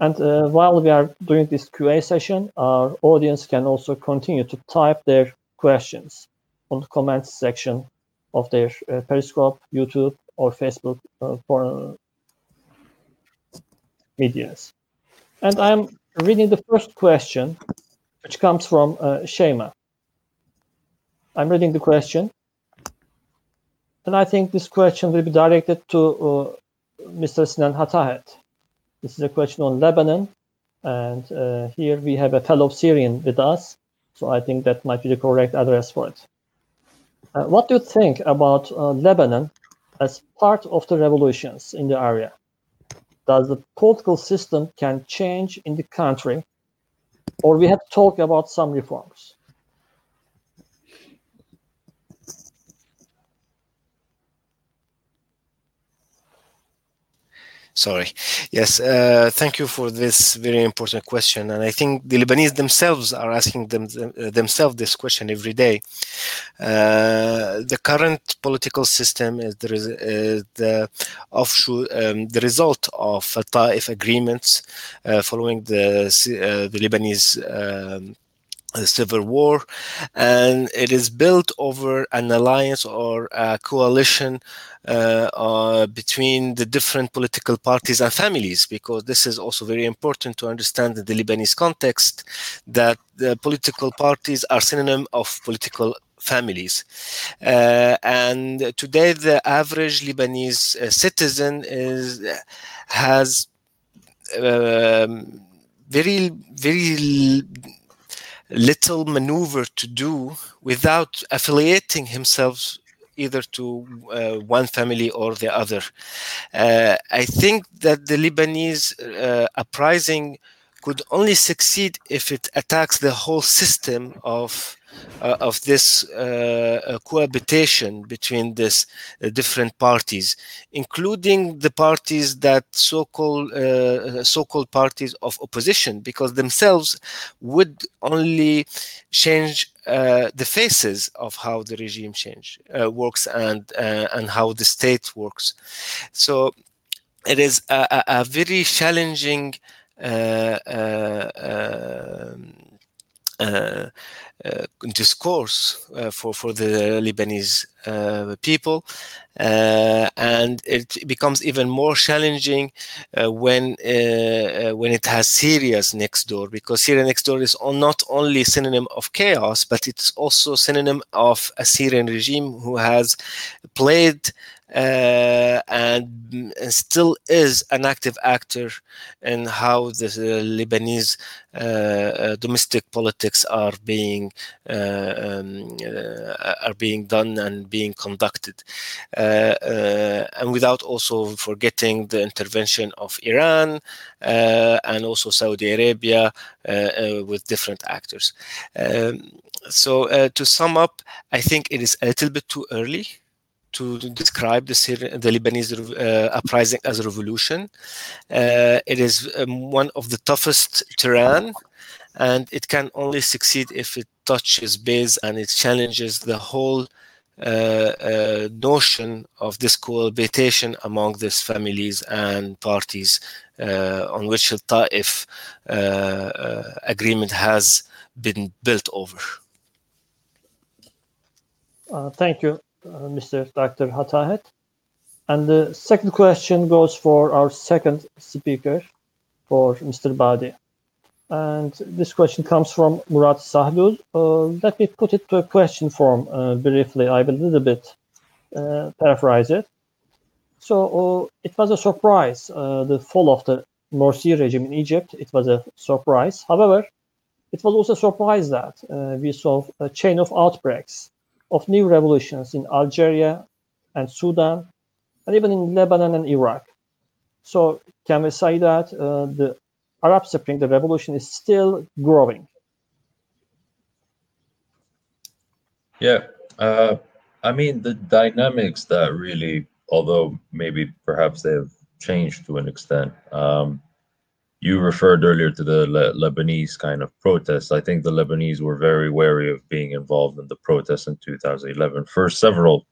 And uh, while we are doing this QA session, our audience can also continue to type their questions on the comments section of their Periscope, YouTube, or Facebook for, medias. And I'm reading the first question, which comes from uh, Shema. I'm reading the question. And I think this question will be directed to uh, Mr. Sinan Hatahet. This is a question on Lebanon. And uh, here we have a fellow Syrian with us. So I think that might be the correct address for it. Uh, what do you think about uh, Lebanon as part of the revolutions in the area? does the political system can change in the country or we have to talk about some reforms Sorry. Yes, uh, thank you for this very important question. And I think the Lebanese themselves are asking them, uh, themselves this question every day. Uh, the current political system is the, the offshoot, um, the result of Taif agreements uh, following the, uh, the Lebanese um, civil war and it is built over an alliance or a coalition uh, uh, between the different political parties and families because this is also very important to understand in the lebanese context that the political parties are synonym of political families. Uh, and today, the average Lebanese uh, citizen is has um, very, very little maneuver to do without affiliating himself either to uh, one family or the other. Uh, I think that the Lebanese uh, uprising could only succeed if it attacks the whole system of uh, of this uh, uh, cohabitation between these different parties, including the parties that so-called so-called parties of opposition, because themselves would only change uh, the faces of how the regime change uh, works and uh, and how the state works. So it is a, a, very challenging um, uh, uh, Uh, uh, discourse uh, for for the Lebanese uh, people, and it becomes even more challenging when when it has Syria next door because Syria next door is not only synonym of chaos, but it's also synonym of a Syrian regime who has played uh, and, and, still is an active actor in how the Lebanese uh, uh, domestic politics are being uh, um, are being done and being conducted. and without also forgetting the intervention of Iran and also Saudi Arabia with different actors. Um, so to sum up, I think it is a little bit too early to describe the, Syrian, the Lebanese uh, uprising as a revolution. Uh, it is um, one of the toughest terrain, and it can only succeed if it touches base and it challenges the whole uh, uh notion of this cohabitation among these families and parties uh, on which the Ta'if uh, agreement has been built over. thank you. Uh, Mr. Dr. Hatahet. And the second question goes for our second speaker, for Mr. Badi. And this question comes from Murat Sahlul. Uh, let me put it to a question form uh, briefly. I will a little bit uh, paraphrase it. So uh, it was a surprise, uh, the fall of the Morsi regime in Egypt. It was a surprise. However, it was also a surprise that we saw a chain of outbreaks of new revolutions in Algeria and Sudan, and even in Lebanon and Iraq. So can we say that uh, the Arab Spring, the revolution, is still growing? Yeah, uh, I mean the dynamics that really, although maybe perhaps they have changed to an extent. Um, you referred earlier to the Le- Lebanese kind of protests. I think the Lebanese were very wary of being involved in the protests in 2011 for several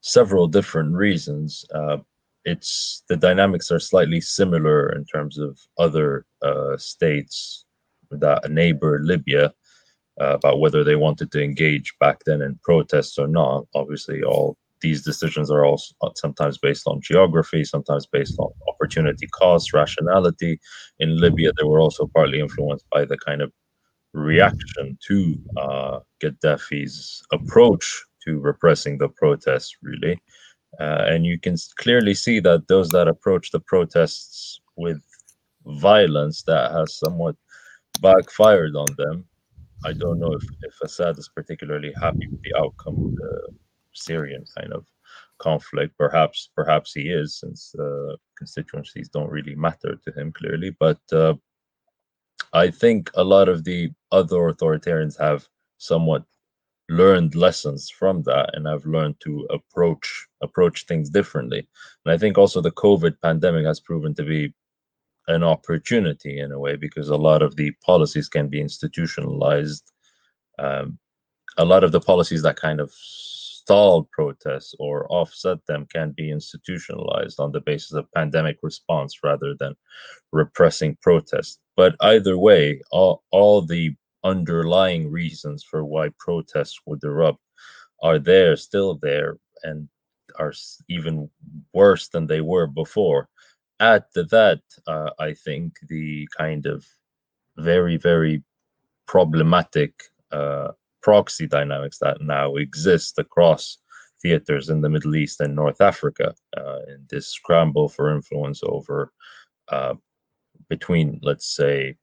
several different reasons. Uh, it's the dynamics are slightly similar in terms of other uh, states that neighbor Libya uh, about whether they wanted to engage back then in protests or not. Obviously, all these decisions are also sometimes based on geography, sometimes based on opportunity cost, rationality. In Libya, they were also partly influenced by the kind of reaction to uh, Gaddafi's approach to repressing the protests, really. Uh, and you can clearly see that those that approach the protests with violence that has somewhat backfired on them. I don't know if, if Assad is particularly happy with the outcome of the Syrian kind of conflict. Perhaps, perhaps he is, since uh, constituencies don't really matter to him clearly. But uh, I think a lot of the other authoritarians have somewhat learned lessons from that and have learned to approach approach things differently. And I think also the COVID pandemic has proven to be an opportunity in a way because a lot of the policies can be institutionalized. Um, a lot of the policies that kind of stalled protests or offset them can be institutionalized on the basis of pandemic response rather than repressing protests. But either way, all, all the underlying reasons for why protests would erupt are there, still there, and are even worse than they were before. Add to that, uh, I think the kind of very, very problematic uh, proxy dynamics that now exist across theaters in the Middle East and North Africa uh, in this scramble for influence over uh, between, let's say,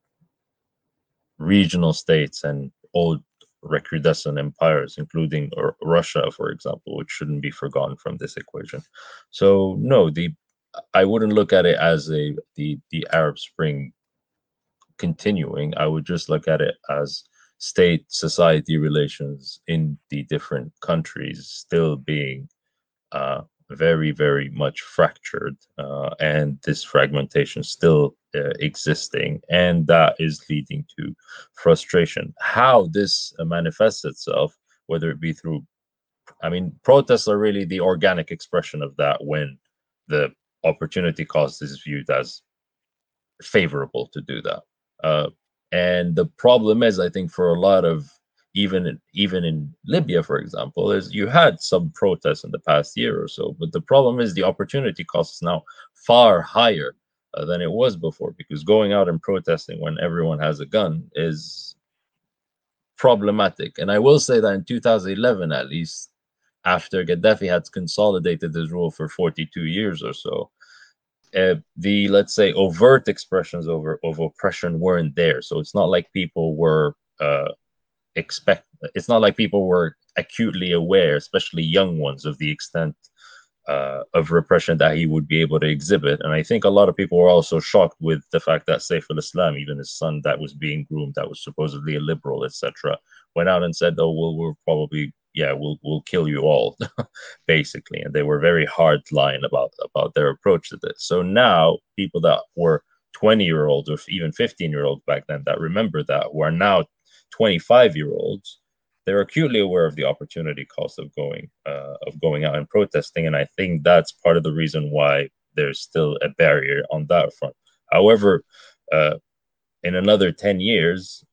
regional states and old recrudescent empires, including Russia, for example, which shouldn't be forgotten from this equation. So no, the I wouldn't look at it as a the the Arab Spring continuing. I would just look at it as state society relations in the different countries still being uh, very, very much fractured, uh, and this fragmentation still uh, existing, and that is leading to frustration. How this uh, manifests itself, whether it be through, I mean, protests are really the organic expression of that when the opportunity cost is viewed as favorable to do that. Uh, and the problem is, I think, for a lot of even even in Libya, for example, is you had some protests in the past year or so, but the problem is the opportunity cost is now far higher uh, than it was before because going out and protesting when everyone has a gun is problematic. And I will say that in 2011, at least, after Gaddafi had consolidated his rule for 42 years or so, uh, the let's say overt expressions over of oppression weren't there. So it's not like people were uh, expect. It's not like people were acutely aware, especially young ones, of the extent uh, of repression that he would be able to exhibit. And I think a lot of people were also shocked with the fact that Saif al-Islam, even his son that was being groomed, that was supposedly a liberal, etc., went out and said, "Oh, well, we're probably yeah, we'll we'll kill you all," basically. And they were very hard line about about their approach to this. So now people that were 20 year olds or even 15 year olds back then that remember that who are now 25 year olds they're acutely aware of the opportunity cost of going uh, of going out and protesting and i think that's part of the reason why there's still a barrier on that front however uh, in another 10 years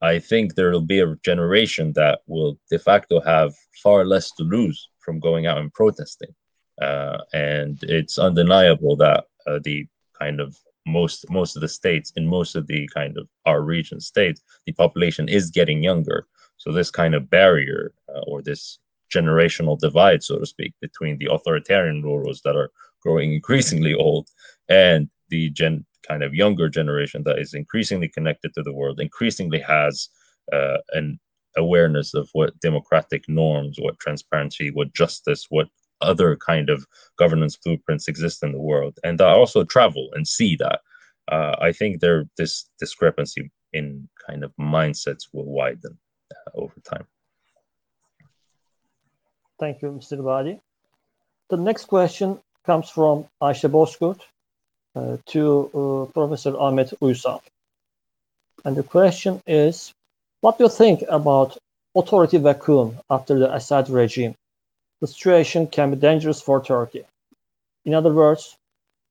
i think there will be a generation that will de facto have far less to lose from going out and protesting. Uh, and it's undeniable that uh, the kind of most most of the states in most of the kind of our region states the population is getting younger. So this kind of barrier uh, or this generational divide so to speak between the authoritarian rulers that are growing increasingly old and the gen kind of younger generation that is increasingly connected to the world increasingly has uh, an awareness of what democratic norms what transparency what justice what other kind of governance blueprints exist in the world and I also travel and see that. Uh, i think there this discrepancy in kind of mindsets will widen uh, over time. Thank you mr Badi. the next question comes from Ayşe Bozkurt to uh, professor ahmet uysal and the question is what do you think about authority vacuum after the assad regime the situation can be dangerous for Turkey. In other words,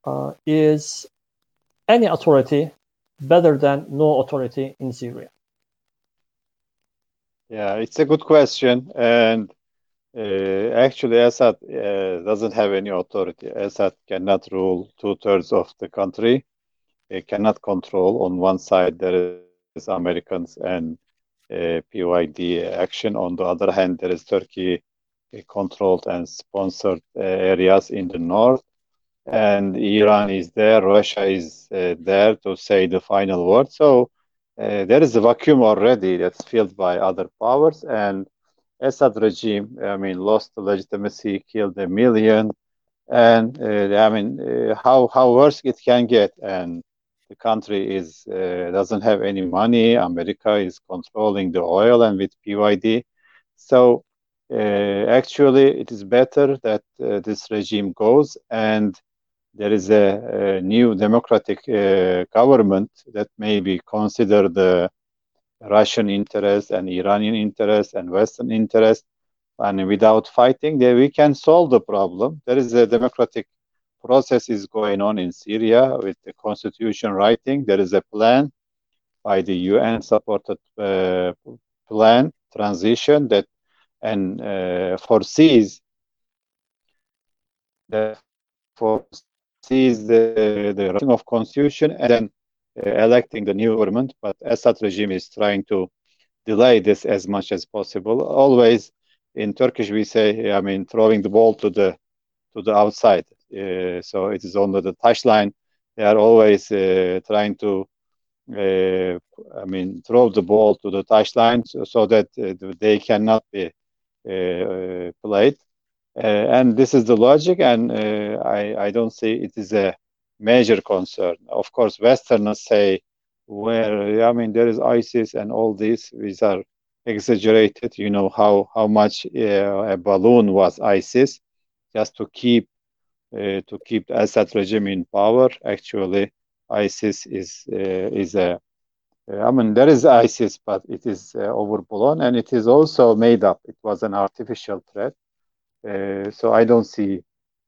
uh, is any authority better than no authority in Syria? Yeah, it's a good question. And uh, actually, Assad uh, doesn't have any authority. Assad cannot rule two thirds of the country. He cannot control. On one side, there is Americans and uh, PYD action. On the other hand, there is Turkey controlled and sponsored uh, areas in the north. And Iran is there, Russia is uh, there to say the final word. So uh, there is a vacuum already that's filled by other powers. And Assad regime, I mean, lost the legitimacy, killed a million. And I mean, how, how worse it can get. And the country is uh, doesn't have any money. America is controlling the oil and with PYD. So uh, actually, it is better that uh, this regime goes and there is a, a new democratic uh, government that maybe consider the Russian interest and Iranian interest and Western interest, and without fighting, there we can solve the problem. There is a democratic process is going on in Syria with the constitution writing. There is a plan by the UN supported uh, plan transition that and uh, foresees the foresees the the writing of constitution and then electing the new government. But Assad regime is trying to delay this as much as possible. Always in Turkish we say, I mean, throwing the ball to the to the outside. Uh, so it is on the, touchline. They are always uh, trying to uh, I mean, throw the ball to the touchline so, so that uh, they cannot be uh, played. Uh, and this is the logic, and uh, I, I don't see it is a major concern. Of course, Westerners say, where I mean, there is ISIS and all this, these are exaggerated. You know how how much uh, a balloon was ISIS, just to keep uh, to keep Assad regime in power. Actually, ISIS is uh, is a I mean, there is ISIS, but it is uh, overblown and it is also made up. It was an artificial threat. Uh, so I don't see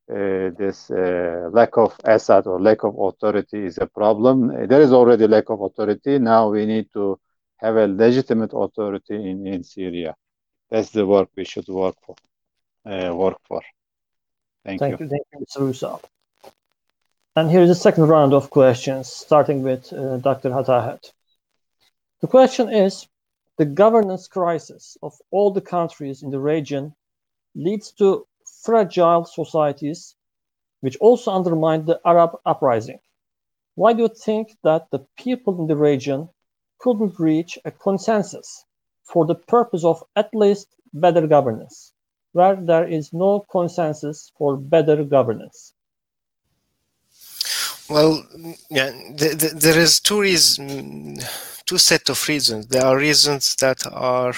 uh, this uh, lack of Assad or lack of authority is a problem. There is already lack of authority. Now we need to have a legitimate authority in, in Syria. That's the work we should work for. Uh, work for. Thank, thank you. you. Thank you, Mr. Uysal. And here's the second round of questions, starting with uh, Dr. Hatahet. The question is, the governance crisis of all the countries in the region leads to fragile societies, which also undermined the Arab uprising. Why do you think that the people in the region couldn't reach a consensus for the purpose of at least better governance? where there is no consensus for better governance? Well, yeah, th- th- there is two reasons, two set of reasons. There are reasons that are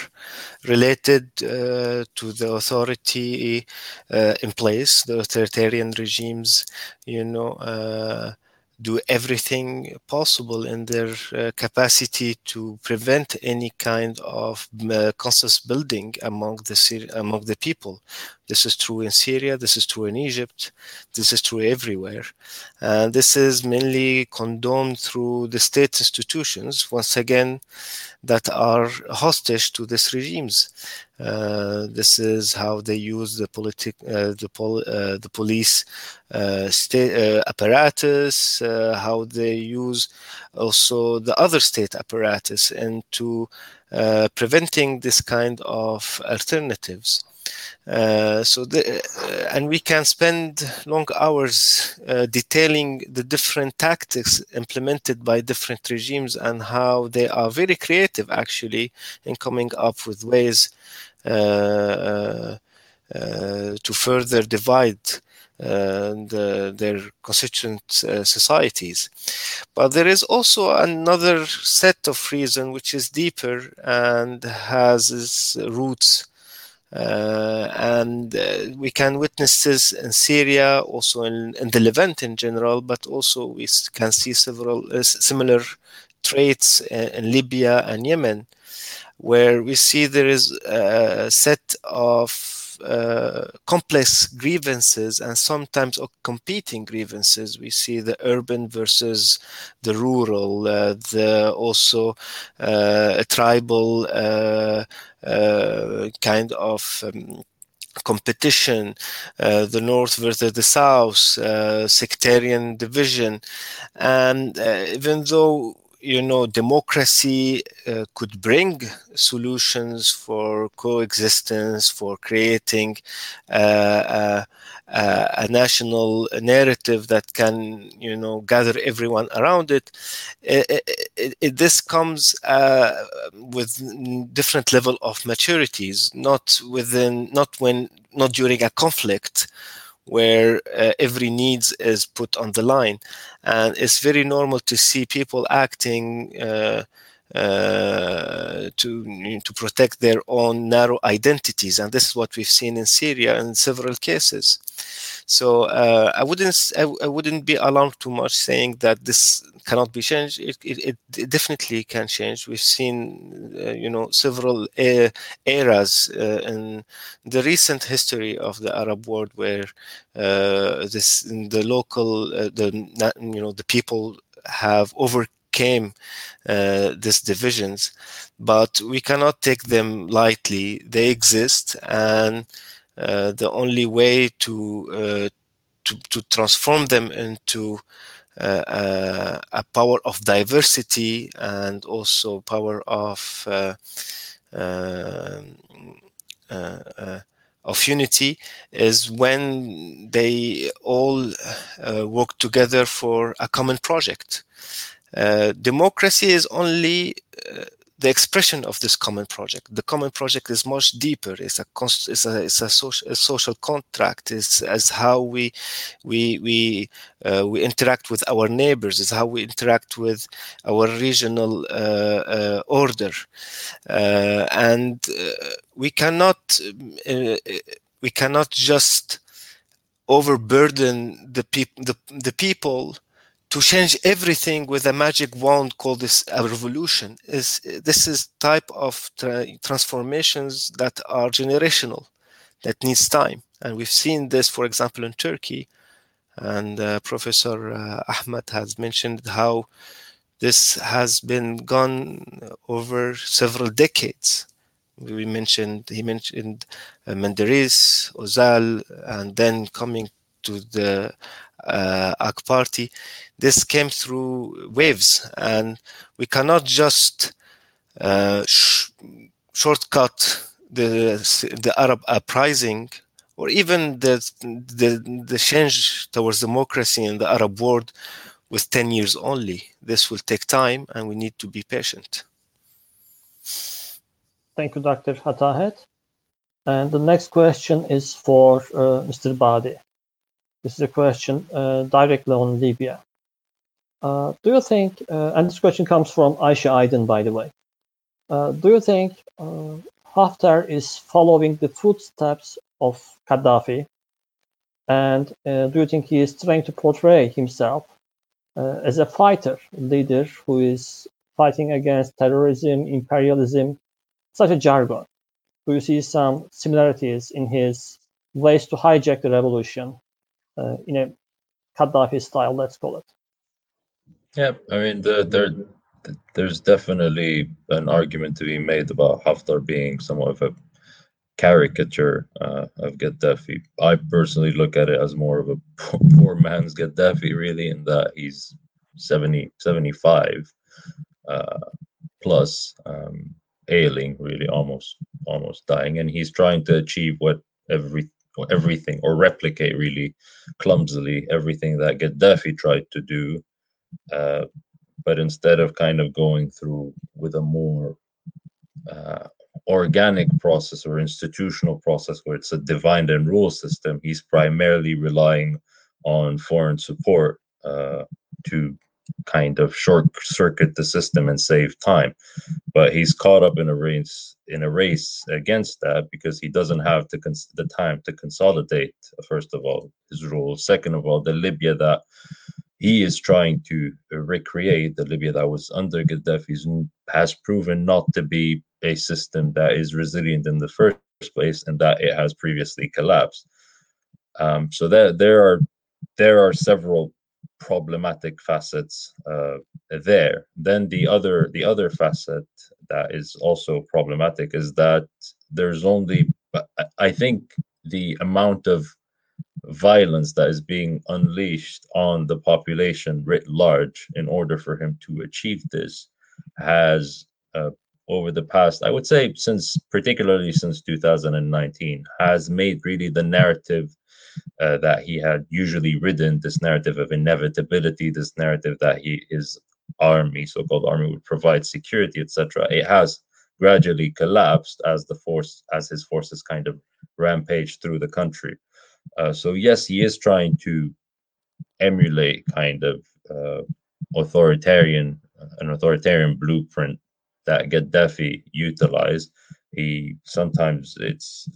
related uh, to the authority uh, in place, the authoritarian regimes, you know, uh, do everything possible in their uh, capacity to prevent any kind of uh, consensus building among the among the people. This is true in Syria. This is true in Egypt. This is true everywhere, and this is mainly condoned through the state institutions. Once again, that are hostage to these regimes. Uh, this is how they use the politic, uh, the, pol- uh, the police state apparatus, how they use also the other state apparatus into preventing this kind of alternatives. Uh, so the, uh, and we can spend long hours uh, detailing the different tactics implemented by different regimes and how they are very creative actually in coming up with ways to further divide the, their constituent societies. But there is also another set of reason which is deeper and has its roots uh, and uh, we can witness this in Syria, also in, in, the Levant in general, but also we can see several uh, similar traits in, in, Libya and Yemen, where we see there is a set of uh, complex grievances and sometimes competing grievances. We see the urban versus the rural, uh, the also uh, tribal uh, kind of um, competition, uh, the North versus the South, uh, sectarian division. And uh, even though you know democracy uh, could bring solutions for coexistence for creating uh, a national narrative that can you know gather everyone around it, it, it, it this comes uh, with different level of maturities not within not when not during a conflict where uh, every needs is put on the line and it's very normal to see people acting uh, uh, to to protect their own narrow identities, and this is what we've seen in Syria in several cases. So uh, I wouldn't I, I, wouldn't be alarmed too much saying that this cannot be changed. It, it, it definitely can change. We've seen uh, you know several eras uh, in the recent history of the Arab world where uh, this the local the you know the people have over came uh, these divisions, but we cannot take them lightly. They exist, and uh, the only way to, uh, to, to transform them into uh, uh, a power of diversity and also power of um, of unity is when they all uh, work together for a common project. Uh, democracy is only uh, the expression of this common project. The common project is much deeper. It's a it's a, it's a, social, a social contract. It's as how we we we uh, we interact with our neighbors. It's how we interact with our regional uh, uh, order, uh, and we cannot we cannot just overburden the people the, the people to change everything with a magic wand called this a revolution is this is type of tra transformations that are generational that needs time. And we've seen this for example in turkey. And uh, professor uh, ahmed has mentioned how this has been gone over several decades. We mentioned he mentioned uh, Menderes, Ozal, and then coming to the uh, AK Party, this came through waves, and we cannot just uh, sh shortcut the the Arab uprising or even the, the the change towards democracy in the Arab world with 10 years only. This will take time, and we need to be patient. Thank you, Dr. Hatahet. And the next question is for uh, Mr. Badi. This is a question uh, directly on Libya. Uh, do you think, uh, and this question comes from Aisha Aydin, by the way, uh, do you think Haftar is following the footsteps of Gaddafi? And do you think he is trying to portray himself as a fighter leader who is fighting against terrorism, imperialism, such a jargon? Do you see some similarities in his ways to hijack the revolution uh, in a Gaddafi style, let's call it? Yeah, I mean, the, there, there's definitely an argument to be made about Haftar being somewhat of a caricature uh, of Gaddafi. I personally look at it as more of a poor man's Gaddafi, really, in that he's 70, 75 uh, plus. Um, ailing, really almost almost dying, and he's trying to achieve what every everything or replicate really clumsily everything that Gaddafi tried to do, uh, but instead of kind of going through with a more uh, organic process or institutional process where it's a divide and rule system, he's primarily relying on foreign support uh, to kind of short circuit the system and save time. But he's caught up in a race in a race against that because he doesn't have the, the time to consolidate. First of all, his rule. Second of all, the Libya that he is trying to recreate, the Libya that was under Gaddafi, has proven not to be a system that is resilient in the first place, and that it has previously collapsed. Um, so there, there are there are several problematic facets uh, there. Then the other the other facet that is also problematic is that there's only I think the amount of violence that is being unleashed on the population writ large in order for him to achieve this has uh, over the past i would say since particularly since 2019 has made really the narrative uh, that he had usually ridden this narrative of inevitability, this narrative that he his army, so-called army, would provide security, etc. It has gradually collapsed as the force as his forces kind of rampage through the country. Uh, so yes, he is trying to emulate kind of uh, authoritarian an authoritarian blueprint that Gaddafi utilized. He sometimes it's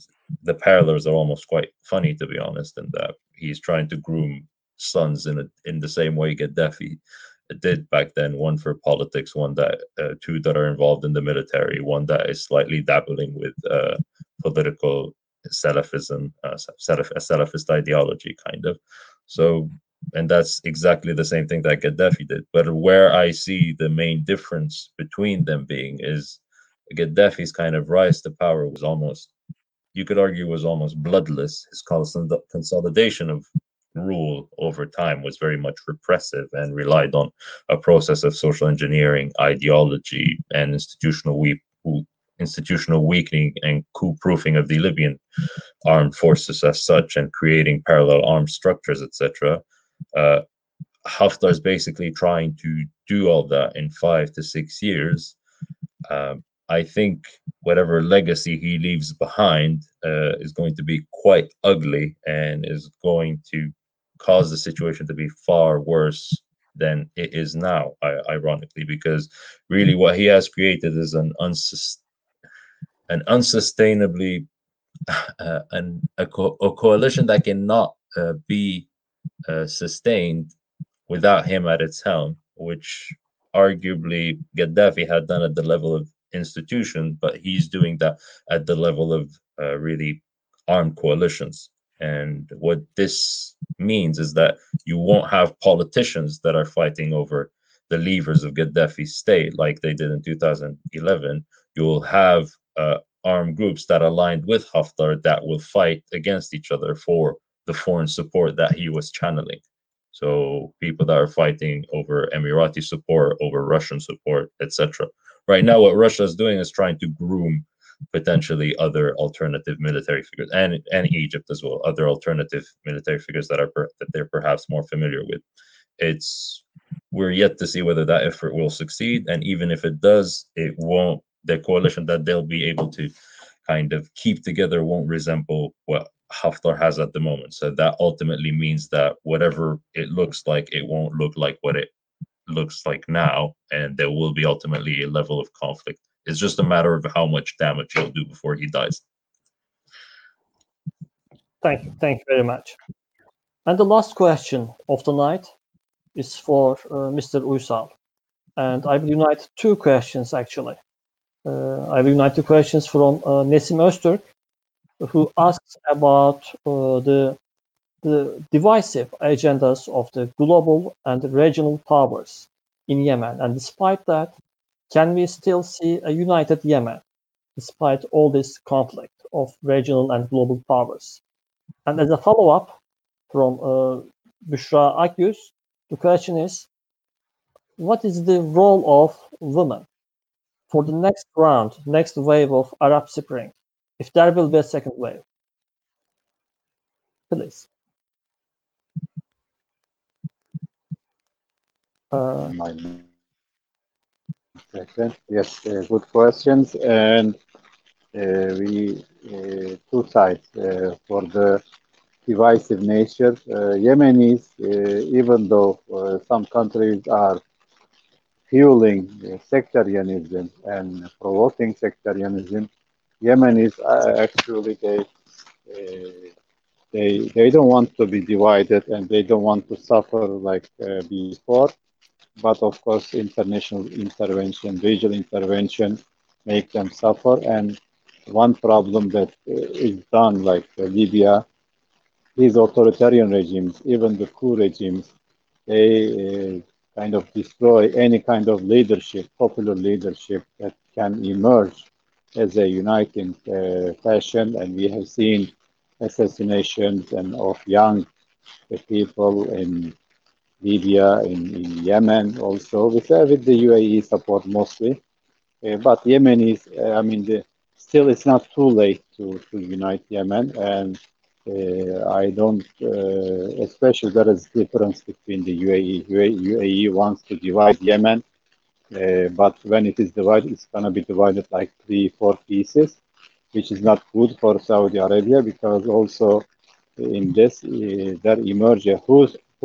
the parallels are almost quite funny to be honest in that he's trying to groom sons in a, in the same way Gaddafi did back then one for politics one that uh, two that are involved in the military one that is slightly dabbling with uh, political Salafism uh, Salaf, a Salafist ideology kind of. So and that's exactly the same thing that Gaddafi did. But where I see the main difference between them being is Gaddafi's kind of rise to power was almost you could argue was almost bloodless. His consolidation of rule over time was very much repressive and relied on a process of social engineering, ideology, and institutional weak, institutional weakening and coup-proofing of the Libyan armed forces as such, and creating parallel armed structures, etc. Uh, Haftar is basically trying to do all that in five to six years. Um, I think whatever legacy he leaves behind uh, is going to be quite ugly and is going to cause the situation to be far worse than it is now, ironically, because really what he has created is an, unsus- an unsustainably uh, an, a, co- a, coalition that cannot uh, be uh, sustained without him at its helm, which arguably Gaddafi had done at the level of institution, but he's doing that at the level of uh, really armed coalitions. And what this means is that you won't have politicians that are fighting over the levers of Gaddafi's state like they did in 2011. You will have uh, armed groups that aligned with Haftar that will fight against each other for the foreign support that he was channeling. So people that are fighting over Emirati support, over Russian support, etc. Right now, what Russia is doing is trying to groom potentially other alternative military figures and and Egypt as well, other alternative military figures that are per, that they're perhaps more familiar with. It's we're yet to see whether that effort will succeed, and even if it does, it won't. The coalition that they'll be able to kind of keep together won't resemble what Haftar has at the moment. So that ultimately means that whatever it looks like, it won't look like what it looks like now, and there will be ultimately a level of conflict. It's just a matter of how much damage he'll do before he dies. Thank you. Thank you very much. And the last question of the night is for uh, Mr. Uysal. And I will unite two questions actually. Uh, I will unite two questions from uh, Nesim Öztürk, who asks about uh, the the divisive agendas of the global and regional powers in Yemen. And despite that, can we still see a united Yemen despite all this conflict of regional and global powers? And as a follow-up from uh, Bushra Akyüz, the question is, what is the role of women for the next round, next wave of Arab Spring, if there will be a second wave? Please. Uh. Yes, uh, good questions. And uh, we two sides for the divisive nature. Yemenis, even though some countries are fueling sectarianism and provoking sectarianism, Yemenis actually they uh, they they don't want to be divided and they don't want to suffer like uh, before. But of course, international intervention, regional intervention, make them suffer. And one problem that uh, done, like uh, Libya, these authoritarian regimes, even the coup regimes, they uh, kind of destroy any kind of leadership, popular leadership that can emerge as a uniting uh, fashion. And we have seen assassinations and of young people in Libya, in, in Yemen also, with, uh, with the UAE support mostly. Uh, but Yemen is, uh, I mean, the, still it's not too late to, to unite Yemen. And uh, I don't, uh, especially there is difference between the UAE. UAE, UAE wants to divide Yemen, uh, but when it is divided, it's going to be divided like three, four pieces, which is not good for Saudi Arabia because also in this uh, there emerge a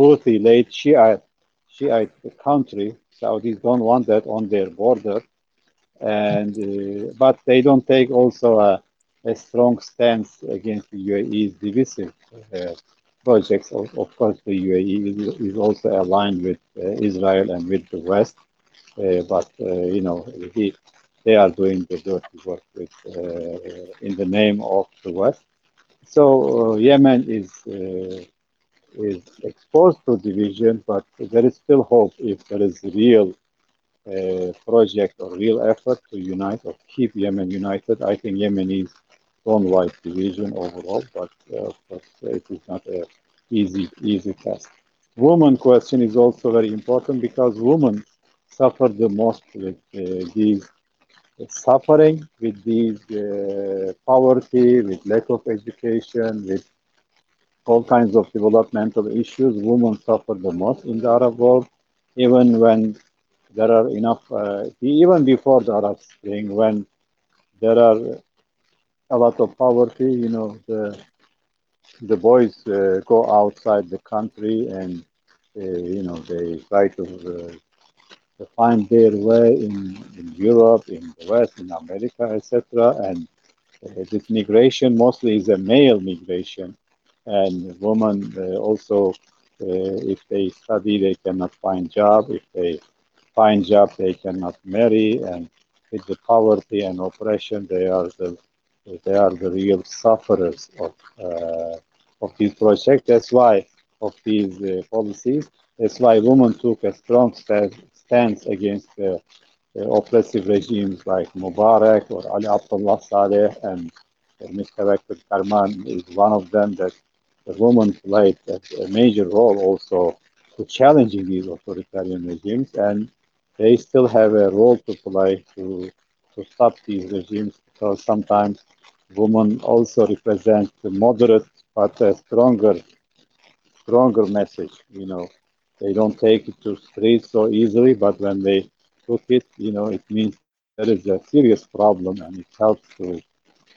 Houthi late Shiite, Shiite country. Saudis don't want that on their border, and uh, but they don't take also a, a strong stance against the UAE's divisive uh, projects. Of, of, course, the UAE is, is also aligned with uh, Israel and with the West, uh, but uh, you know he, they are doing the dirty work with, uh, in the name of the West. So Yemen is is exposed to division, but there is still hope if there is real uh, project or real effort to unite or keep Yemen united. I think Yemenis don't like division overall, but uh, course it is not an easy easy task. Woman question is also very important because women suffer the most with uh, these suffering, with these uh, poverty, with lack of education, with all kinds of developmental issues. Women suffer the most in the Arab world, even when there are enough, uh, even before the Arab Spring, when there are a lot of poverty, you know, the the boys uh, go outside the country and uh, you know they try to, uh, to find their way in, in Europe, in the West, in America, etc. And uh, this migration mostly is a male migration and women uh, also uh, if they study they cannot find job. If they find job they cannot marry. And with the poverty and oppression they are the they are the real sufferers of uh, of this project. That's why of these uh, policies. That's why women took a strong stance against uh, oppressive regimes like Mubarak or Ali Abdullah Saleh and Mr. Tevekkül Karman is one of them that women played a, major role also to challenging these authoritarian regimes, and they still have a role to play to to stop these regimes because sometimes women also represent the moderate but a stronger stronger message. You know, they don't take it to streets so easily, but when they took it, you know, it means there is a serious problem, and it helps to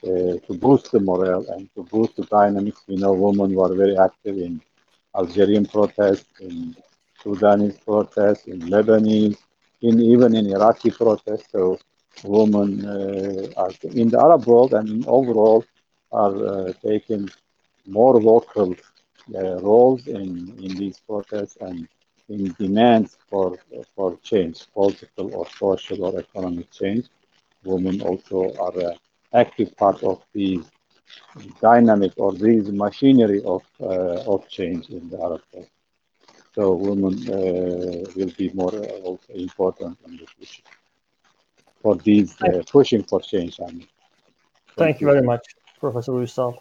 to boost the morale and to boost the dynamics. We know women were very active in Algerian protests, in Sudanese protests, in Lebanese, in even in Iraqi protests. So women uh, are in the Arab world and overall are uh, taking more vocal uh, roles in, in these protests and in demands for for change, political or social or economic change. Women also are active part of the dynamic or these machinery of uh, of change in the Arab world. So women uh, will be more uh, also important in the future for these uh, pushing for change. I mean. Thank you very much, Professor Uysal.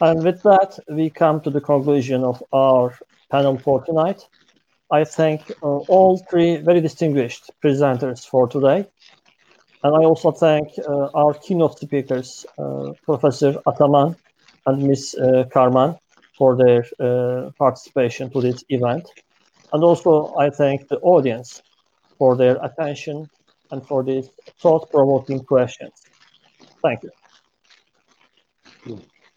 And with that, we come to the conclusion of our panel for tonight. I thank uh, all three very distinguished presenters for today. And I also thank uh, our keynote speakers, uh, Professor Ataman and Ms. Uh, Karman, for their participation to this event. And also, I thank the audience for their attention and for these thought provoking questions. Thank you.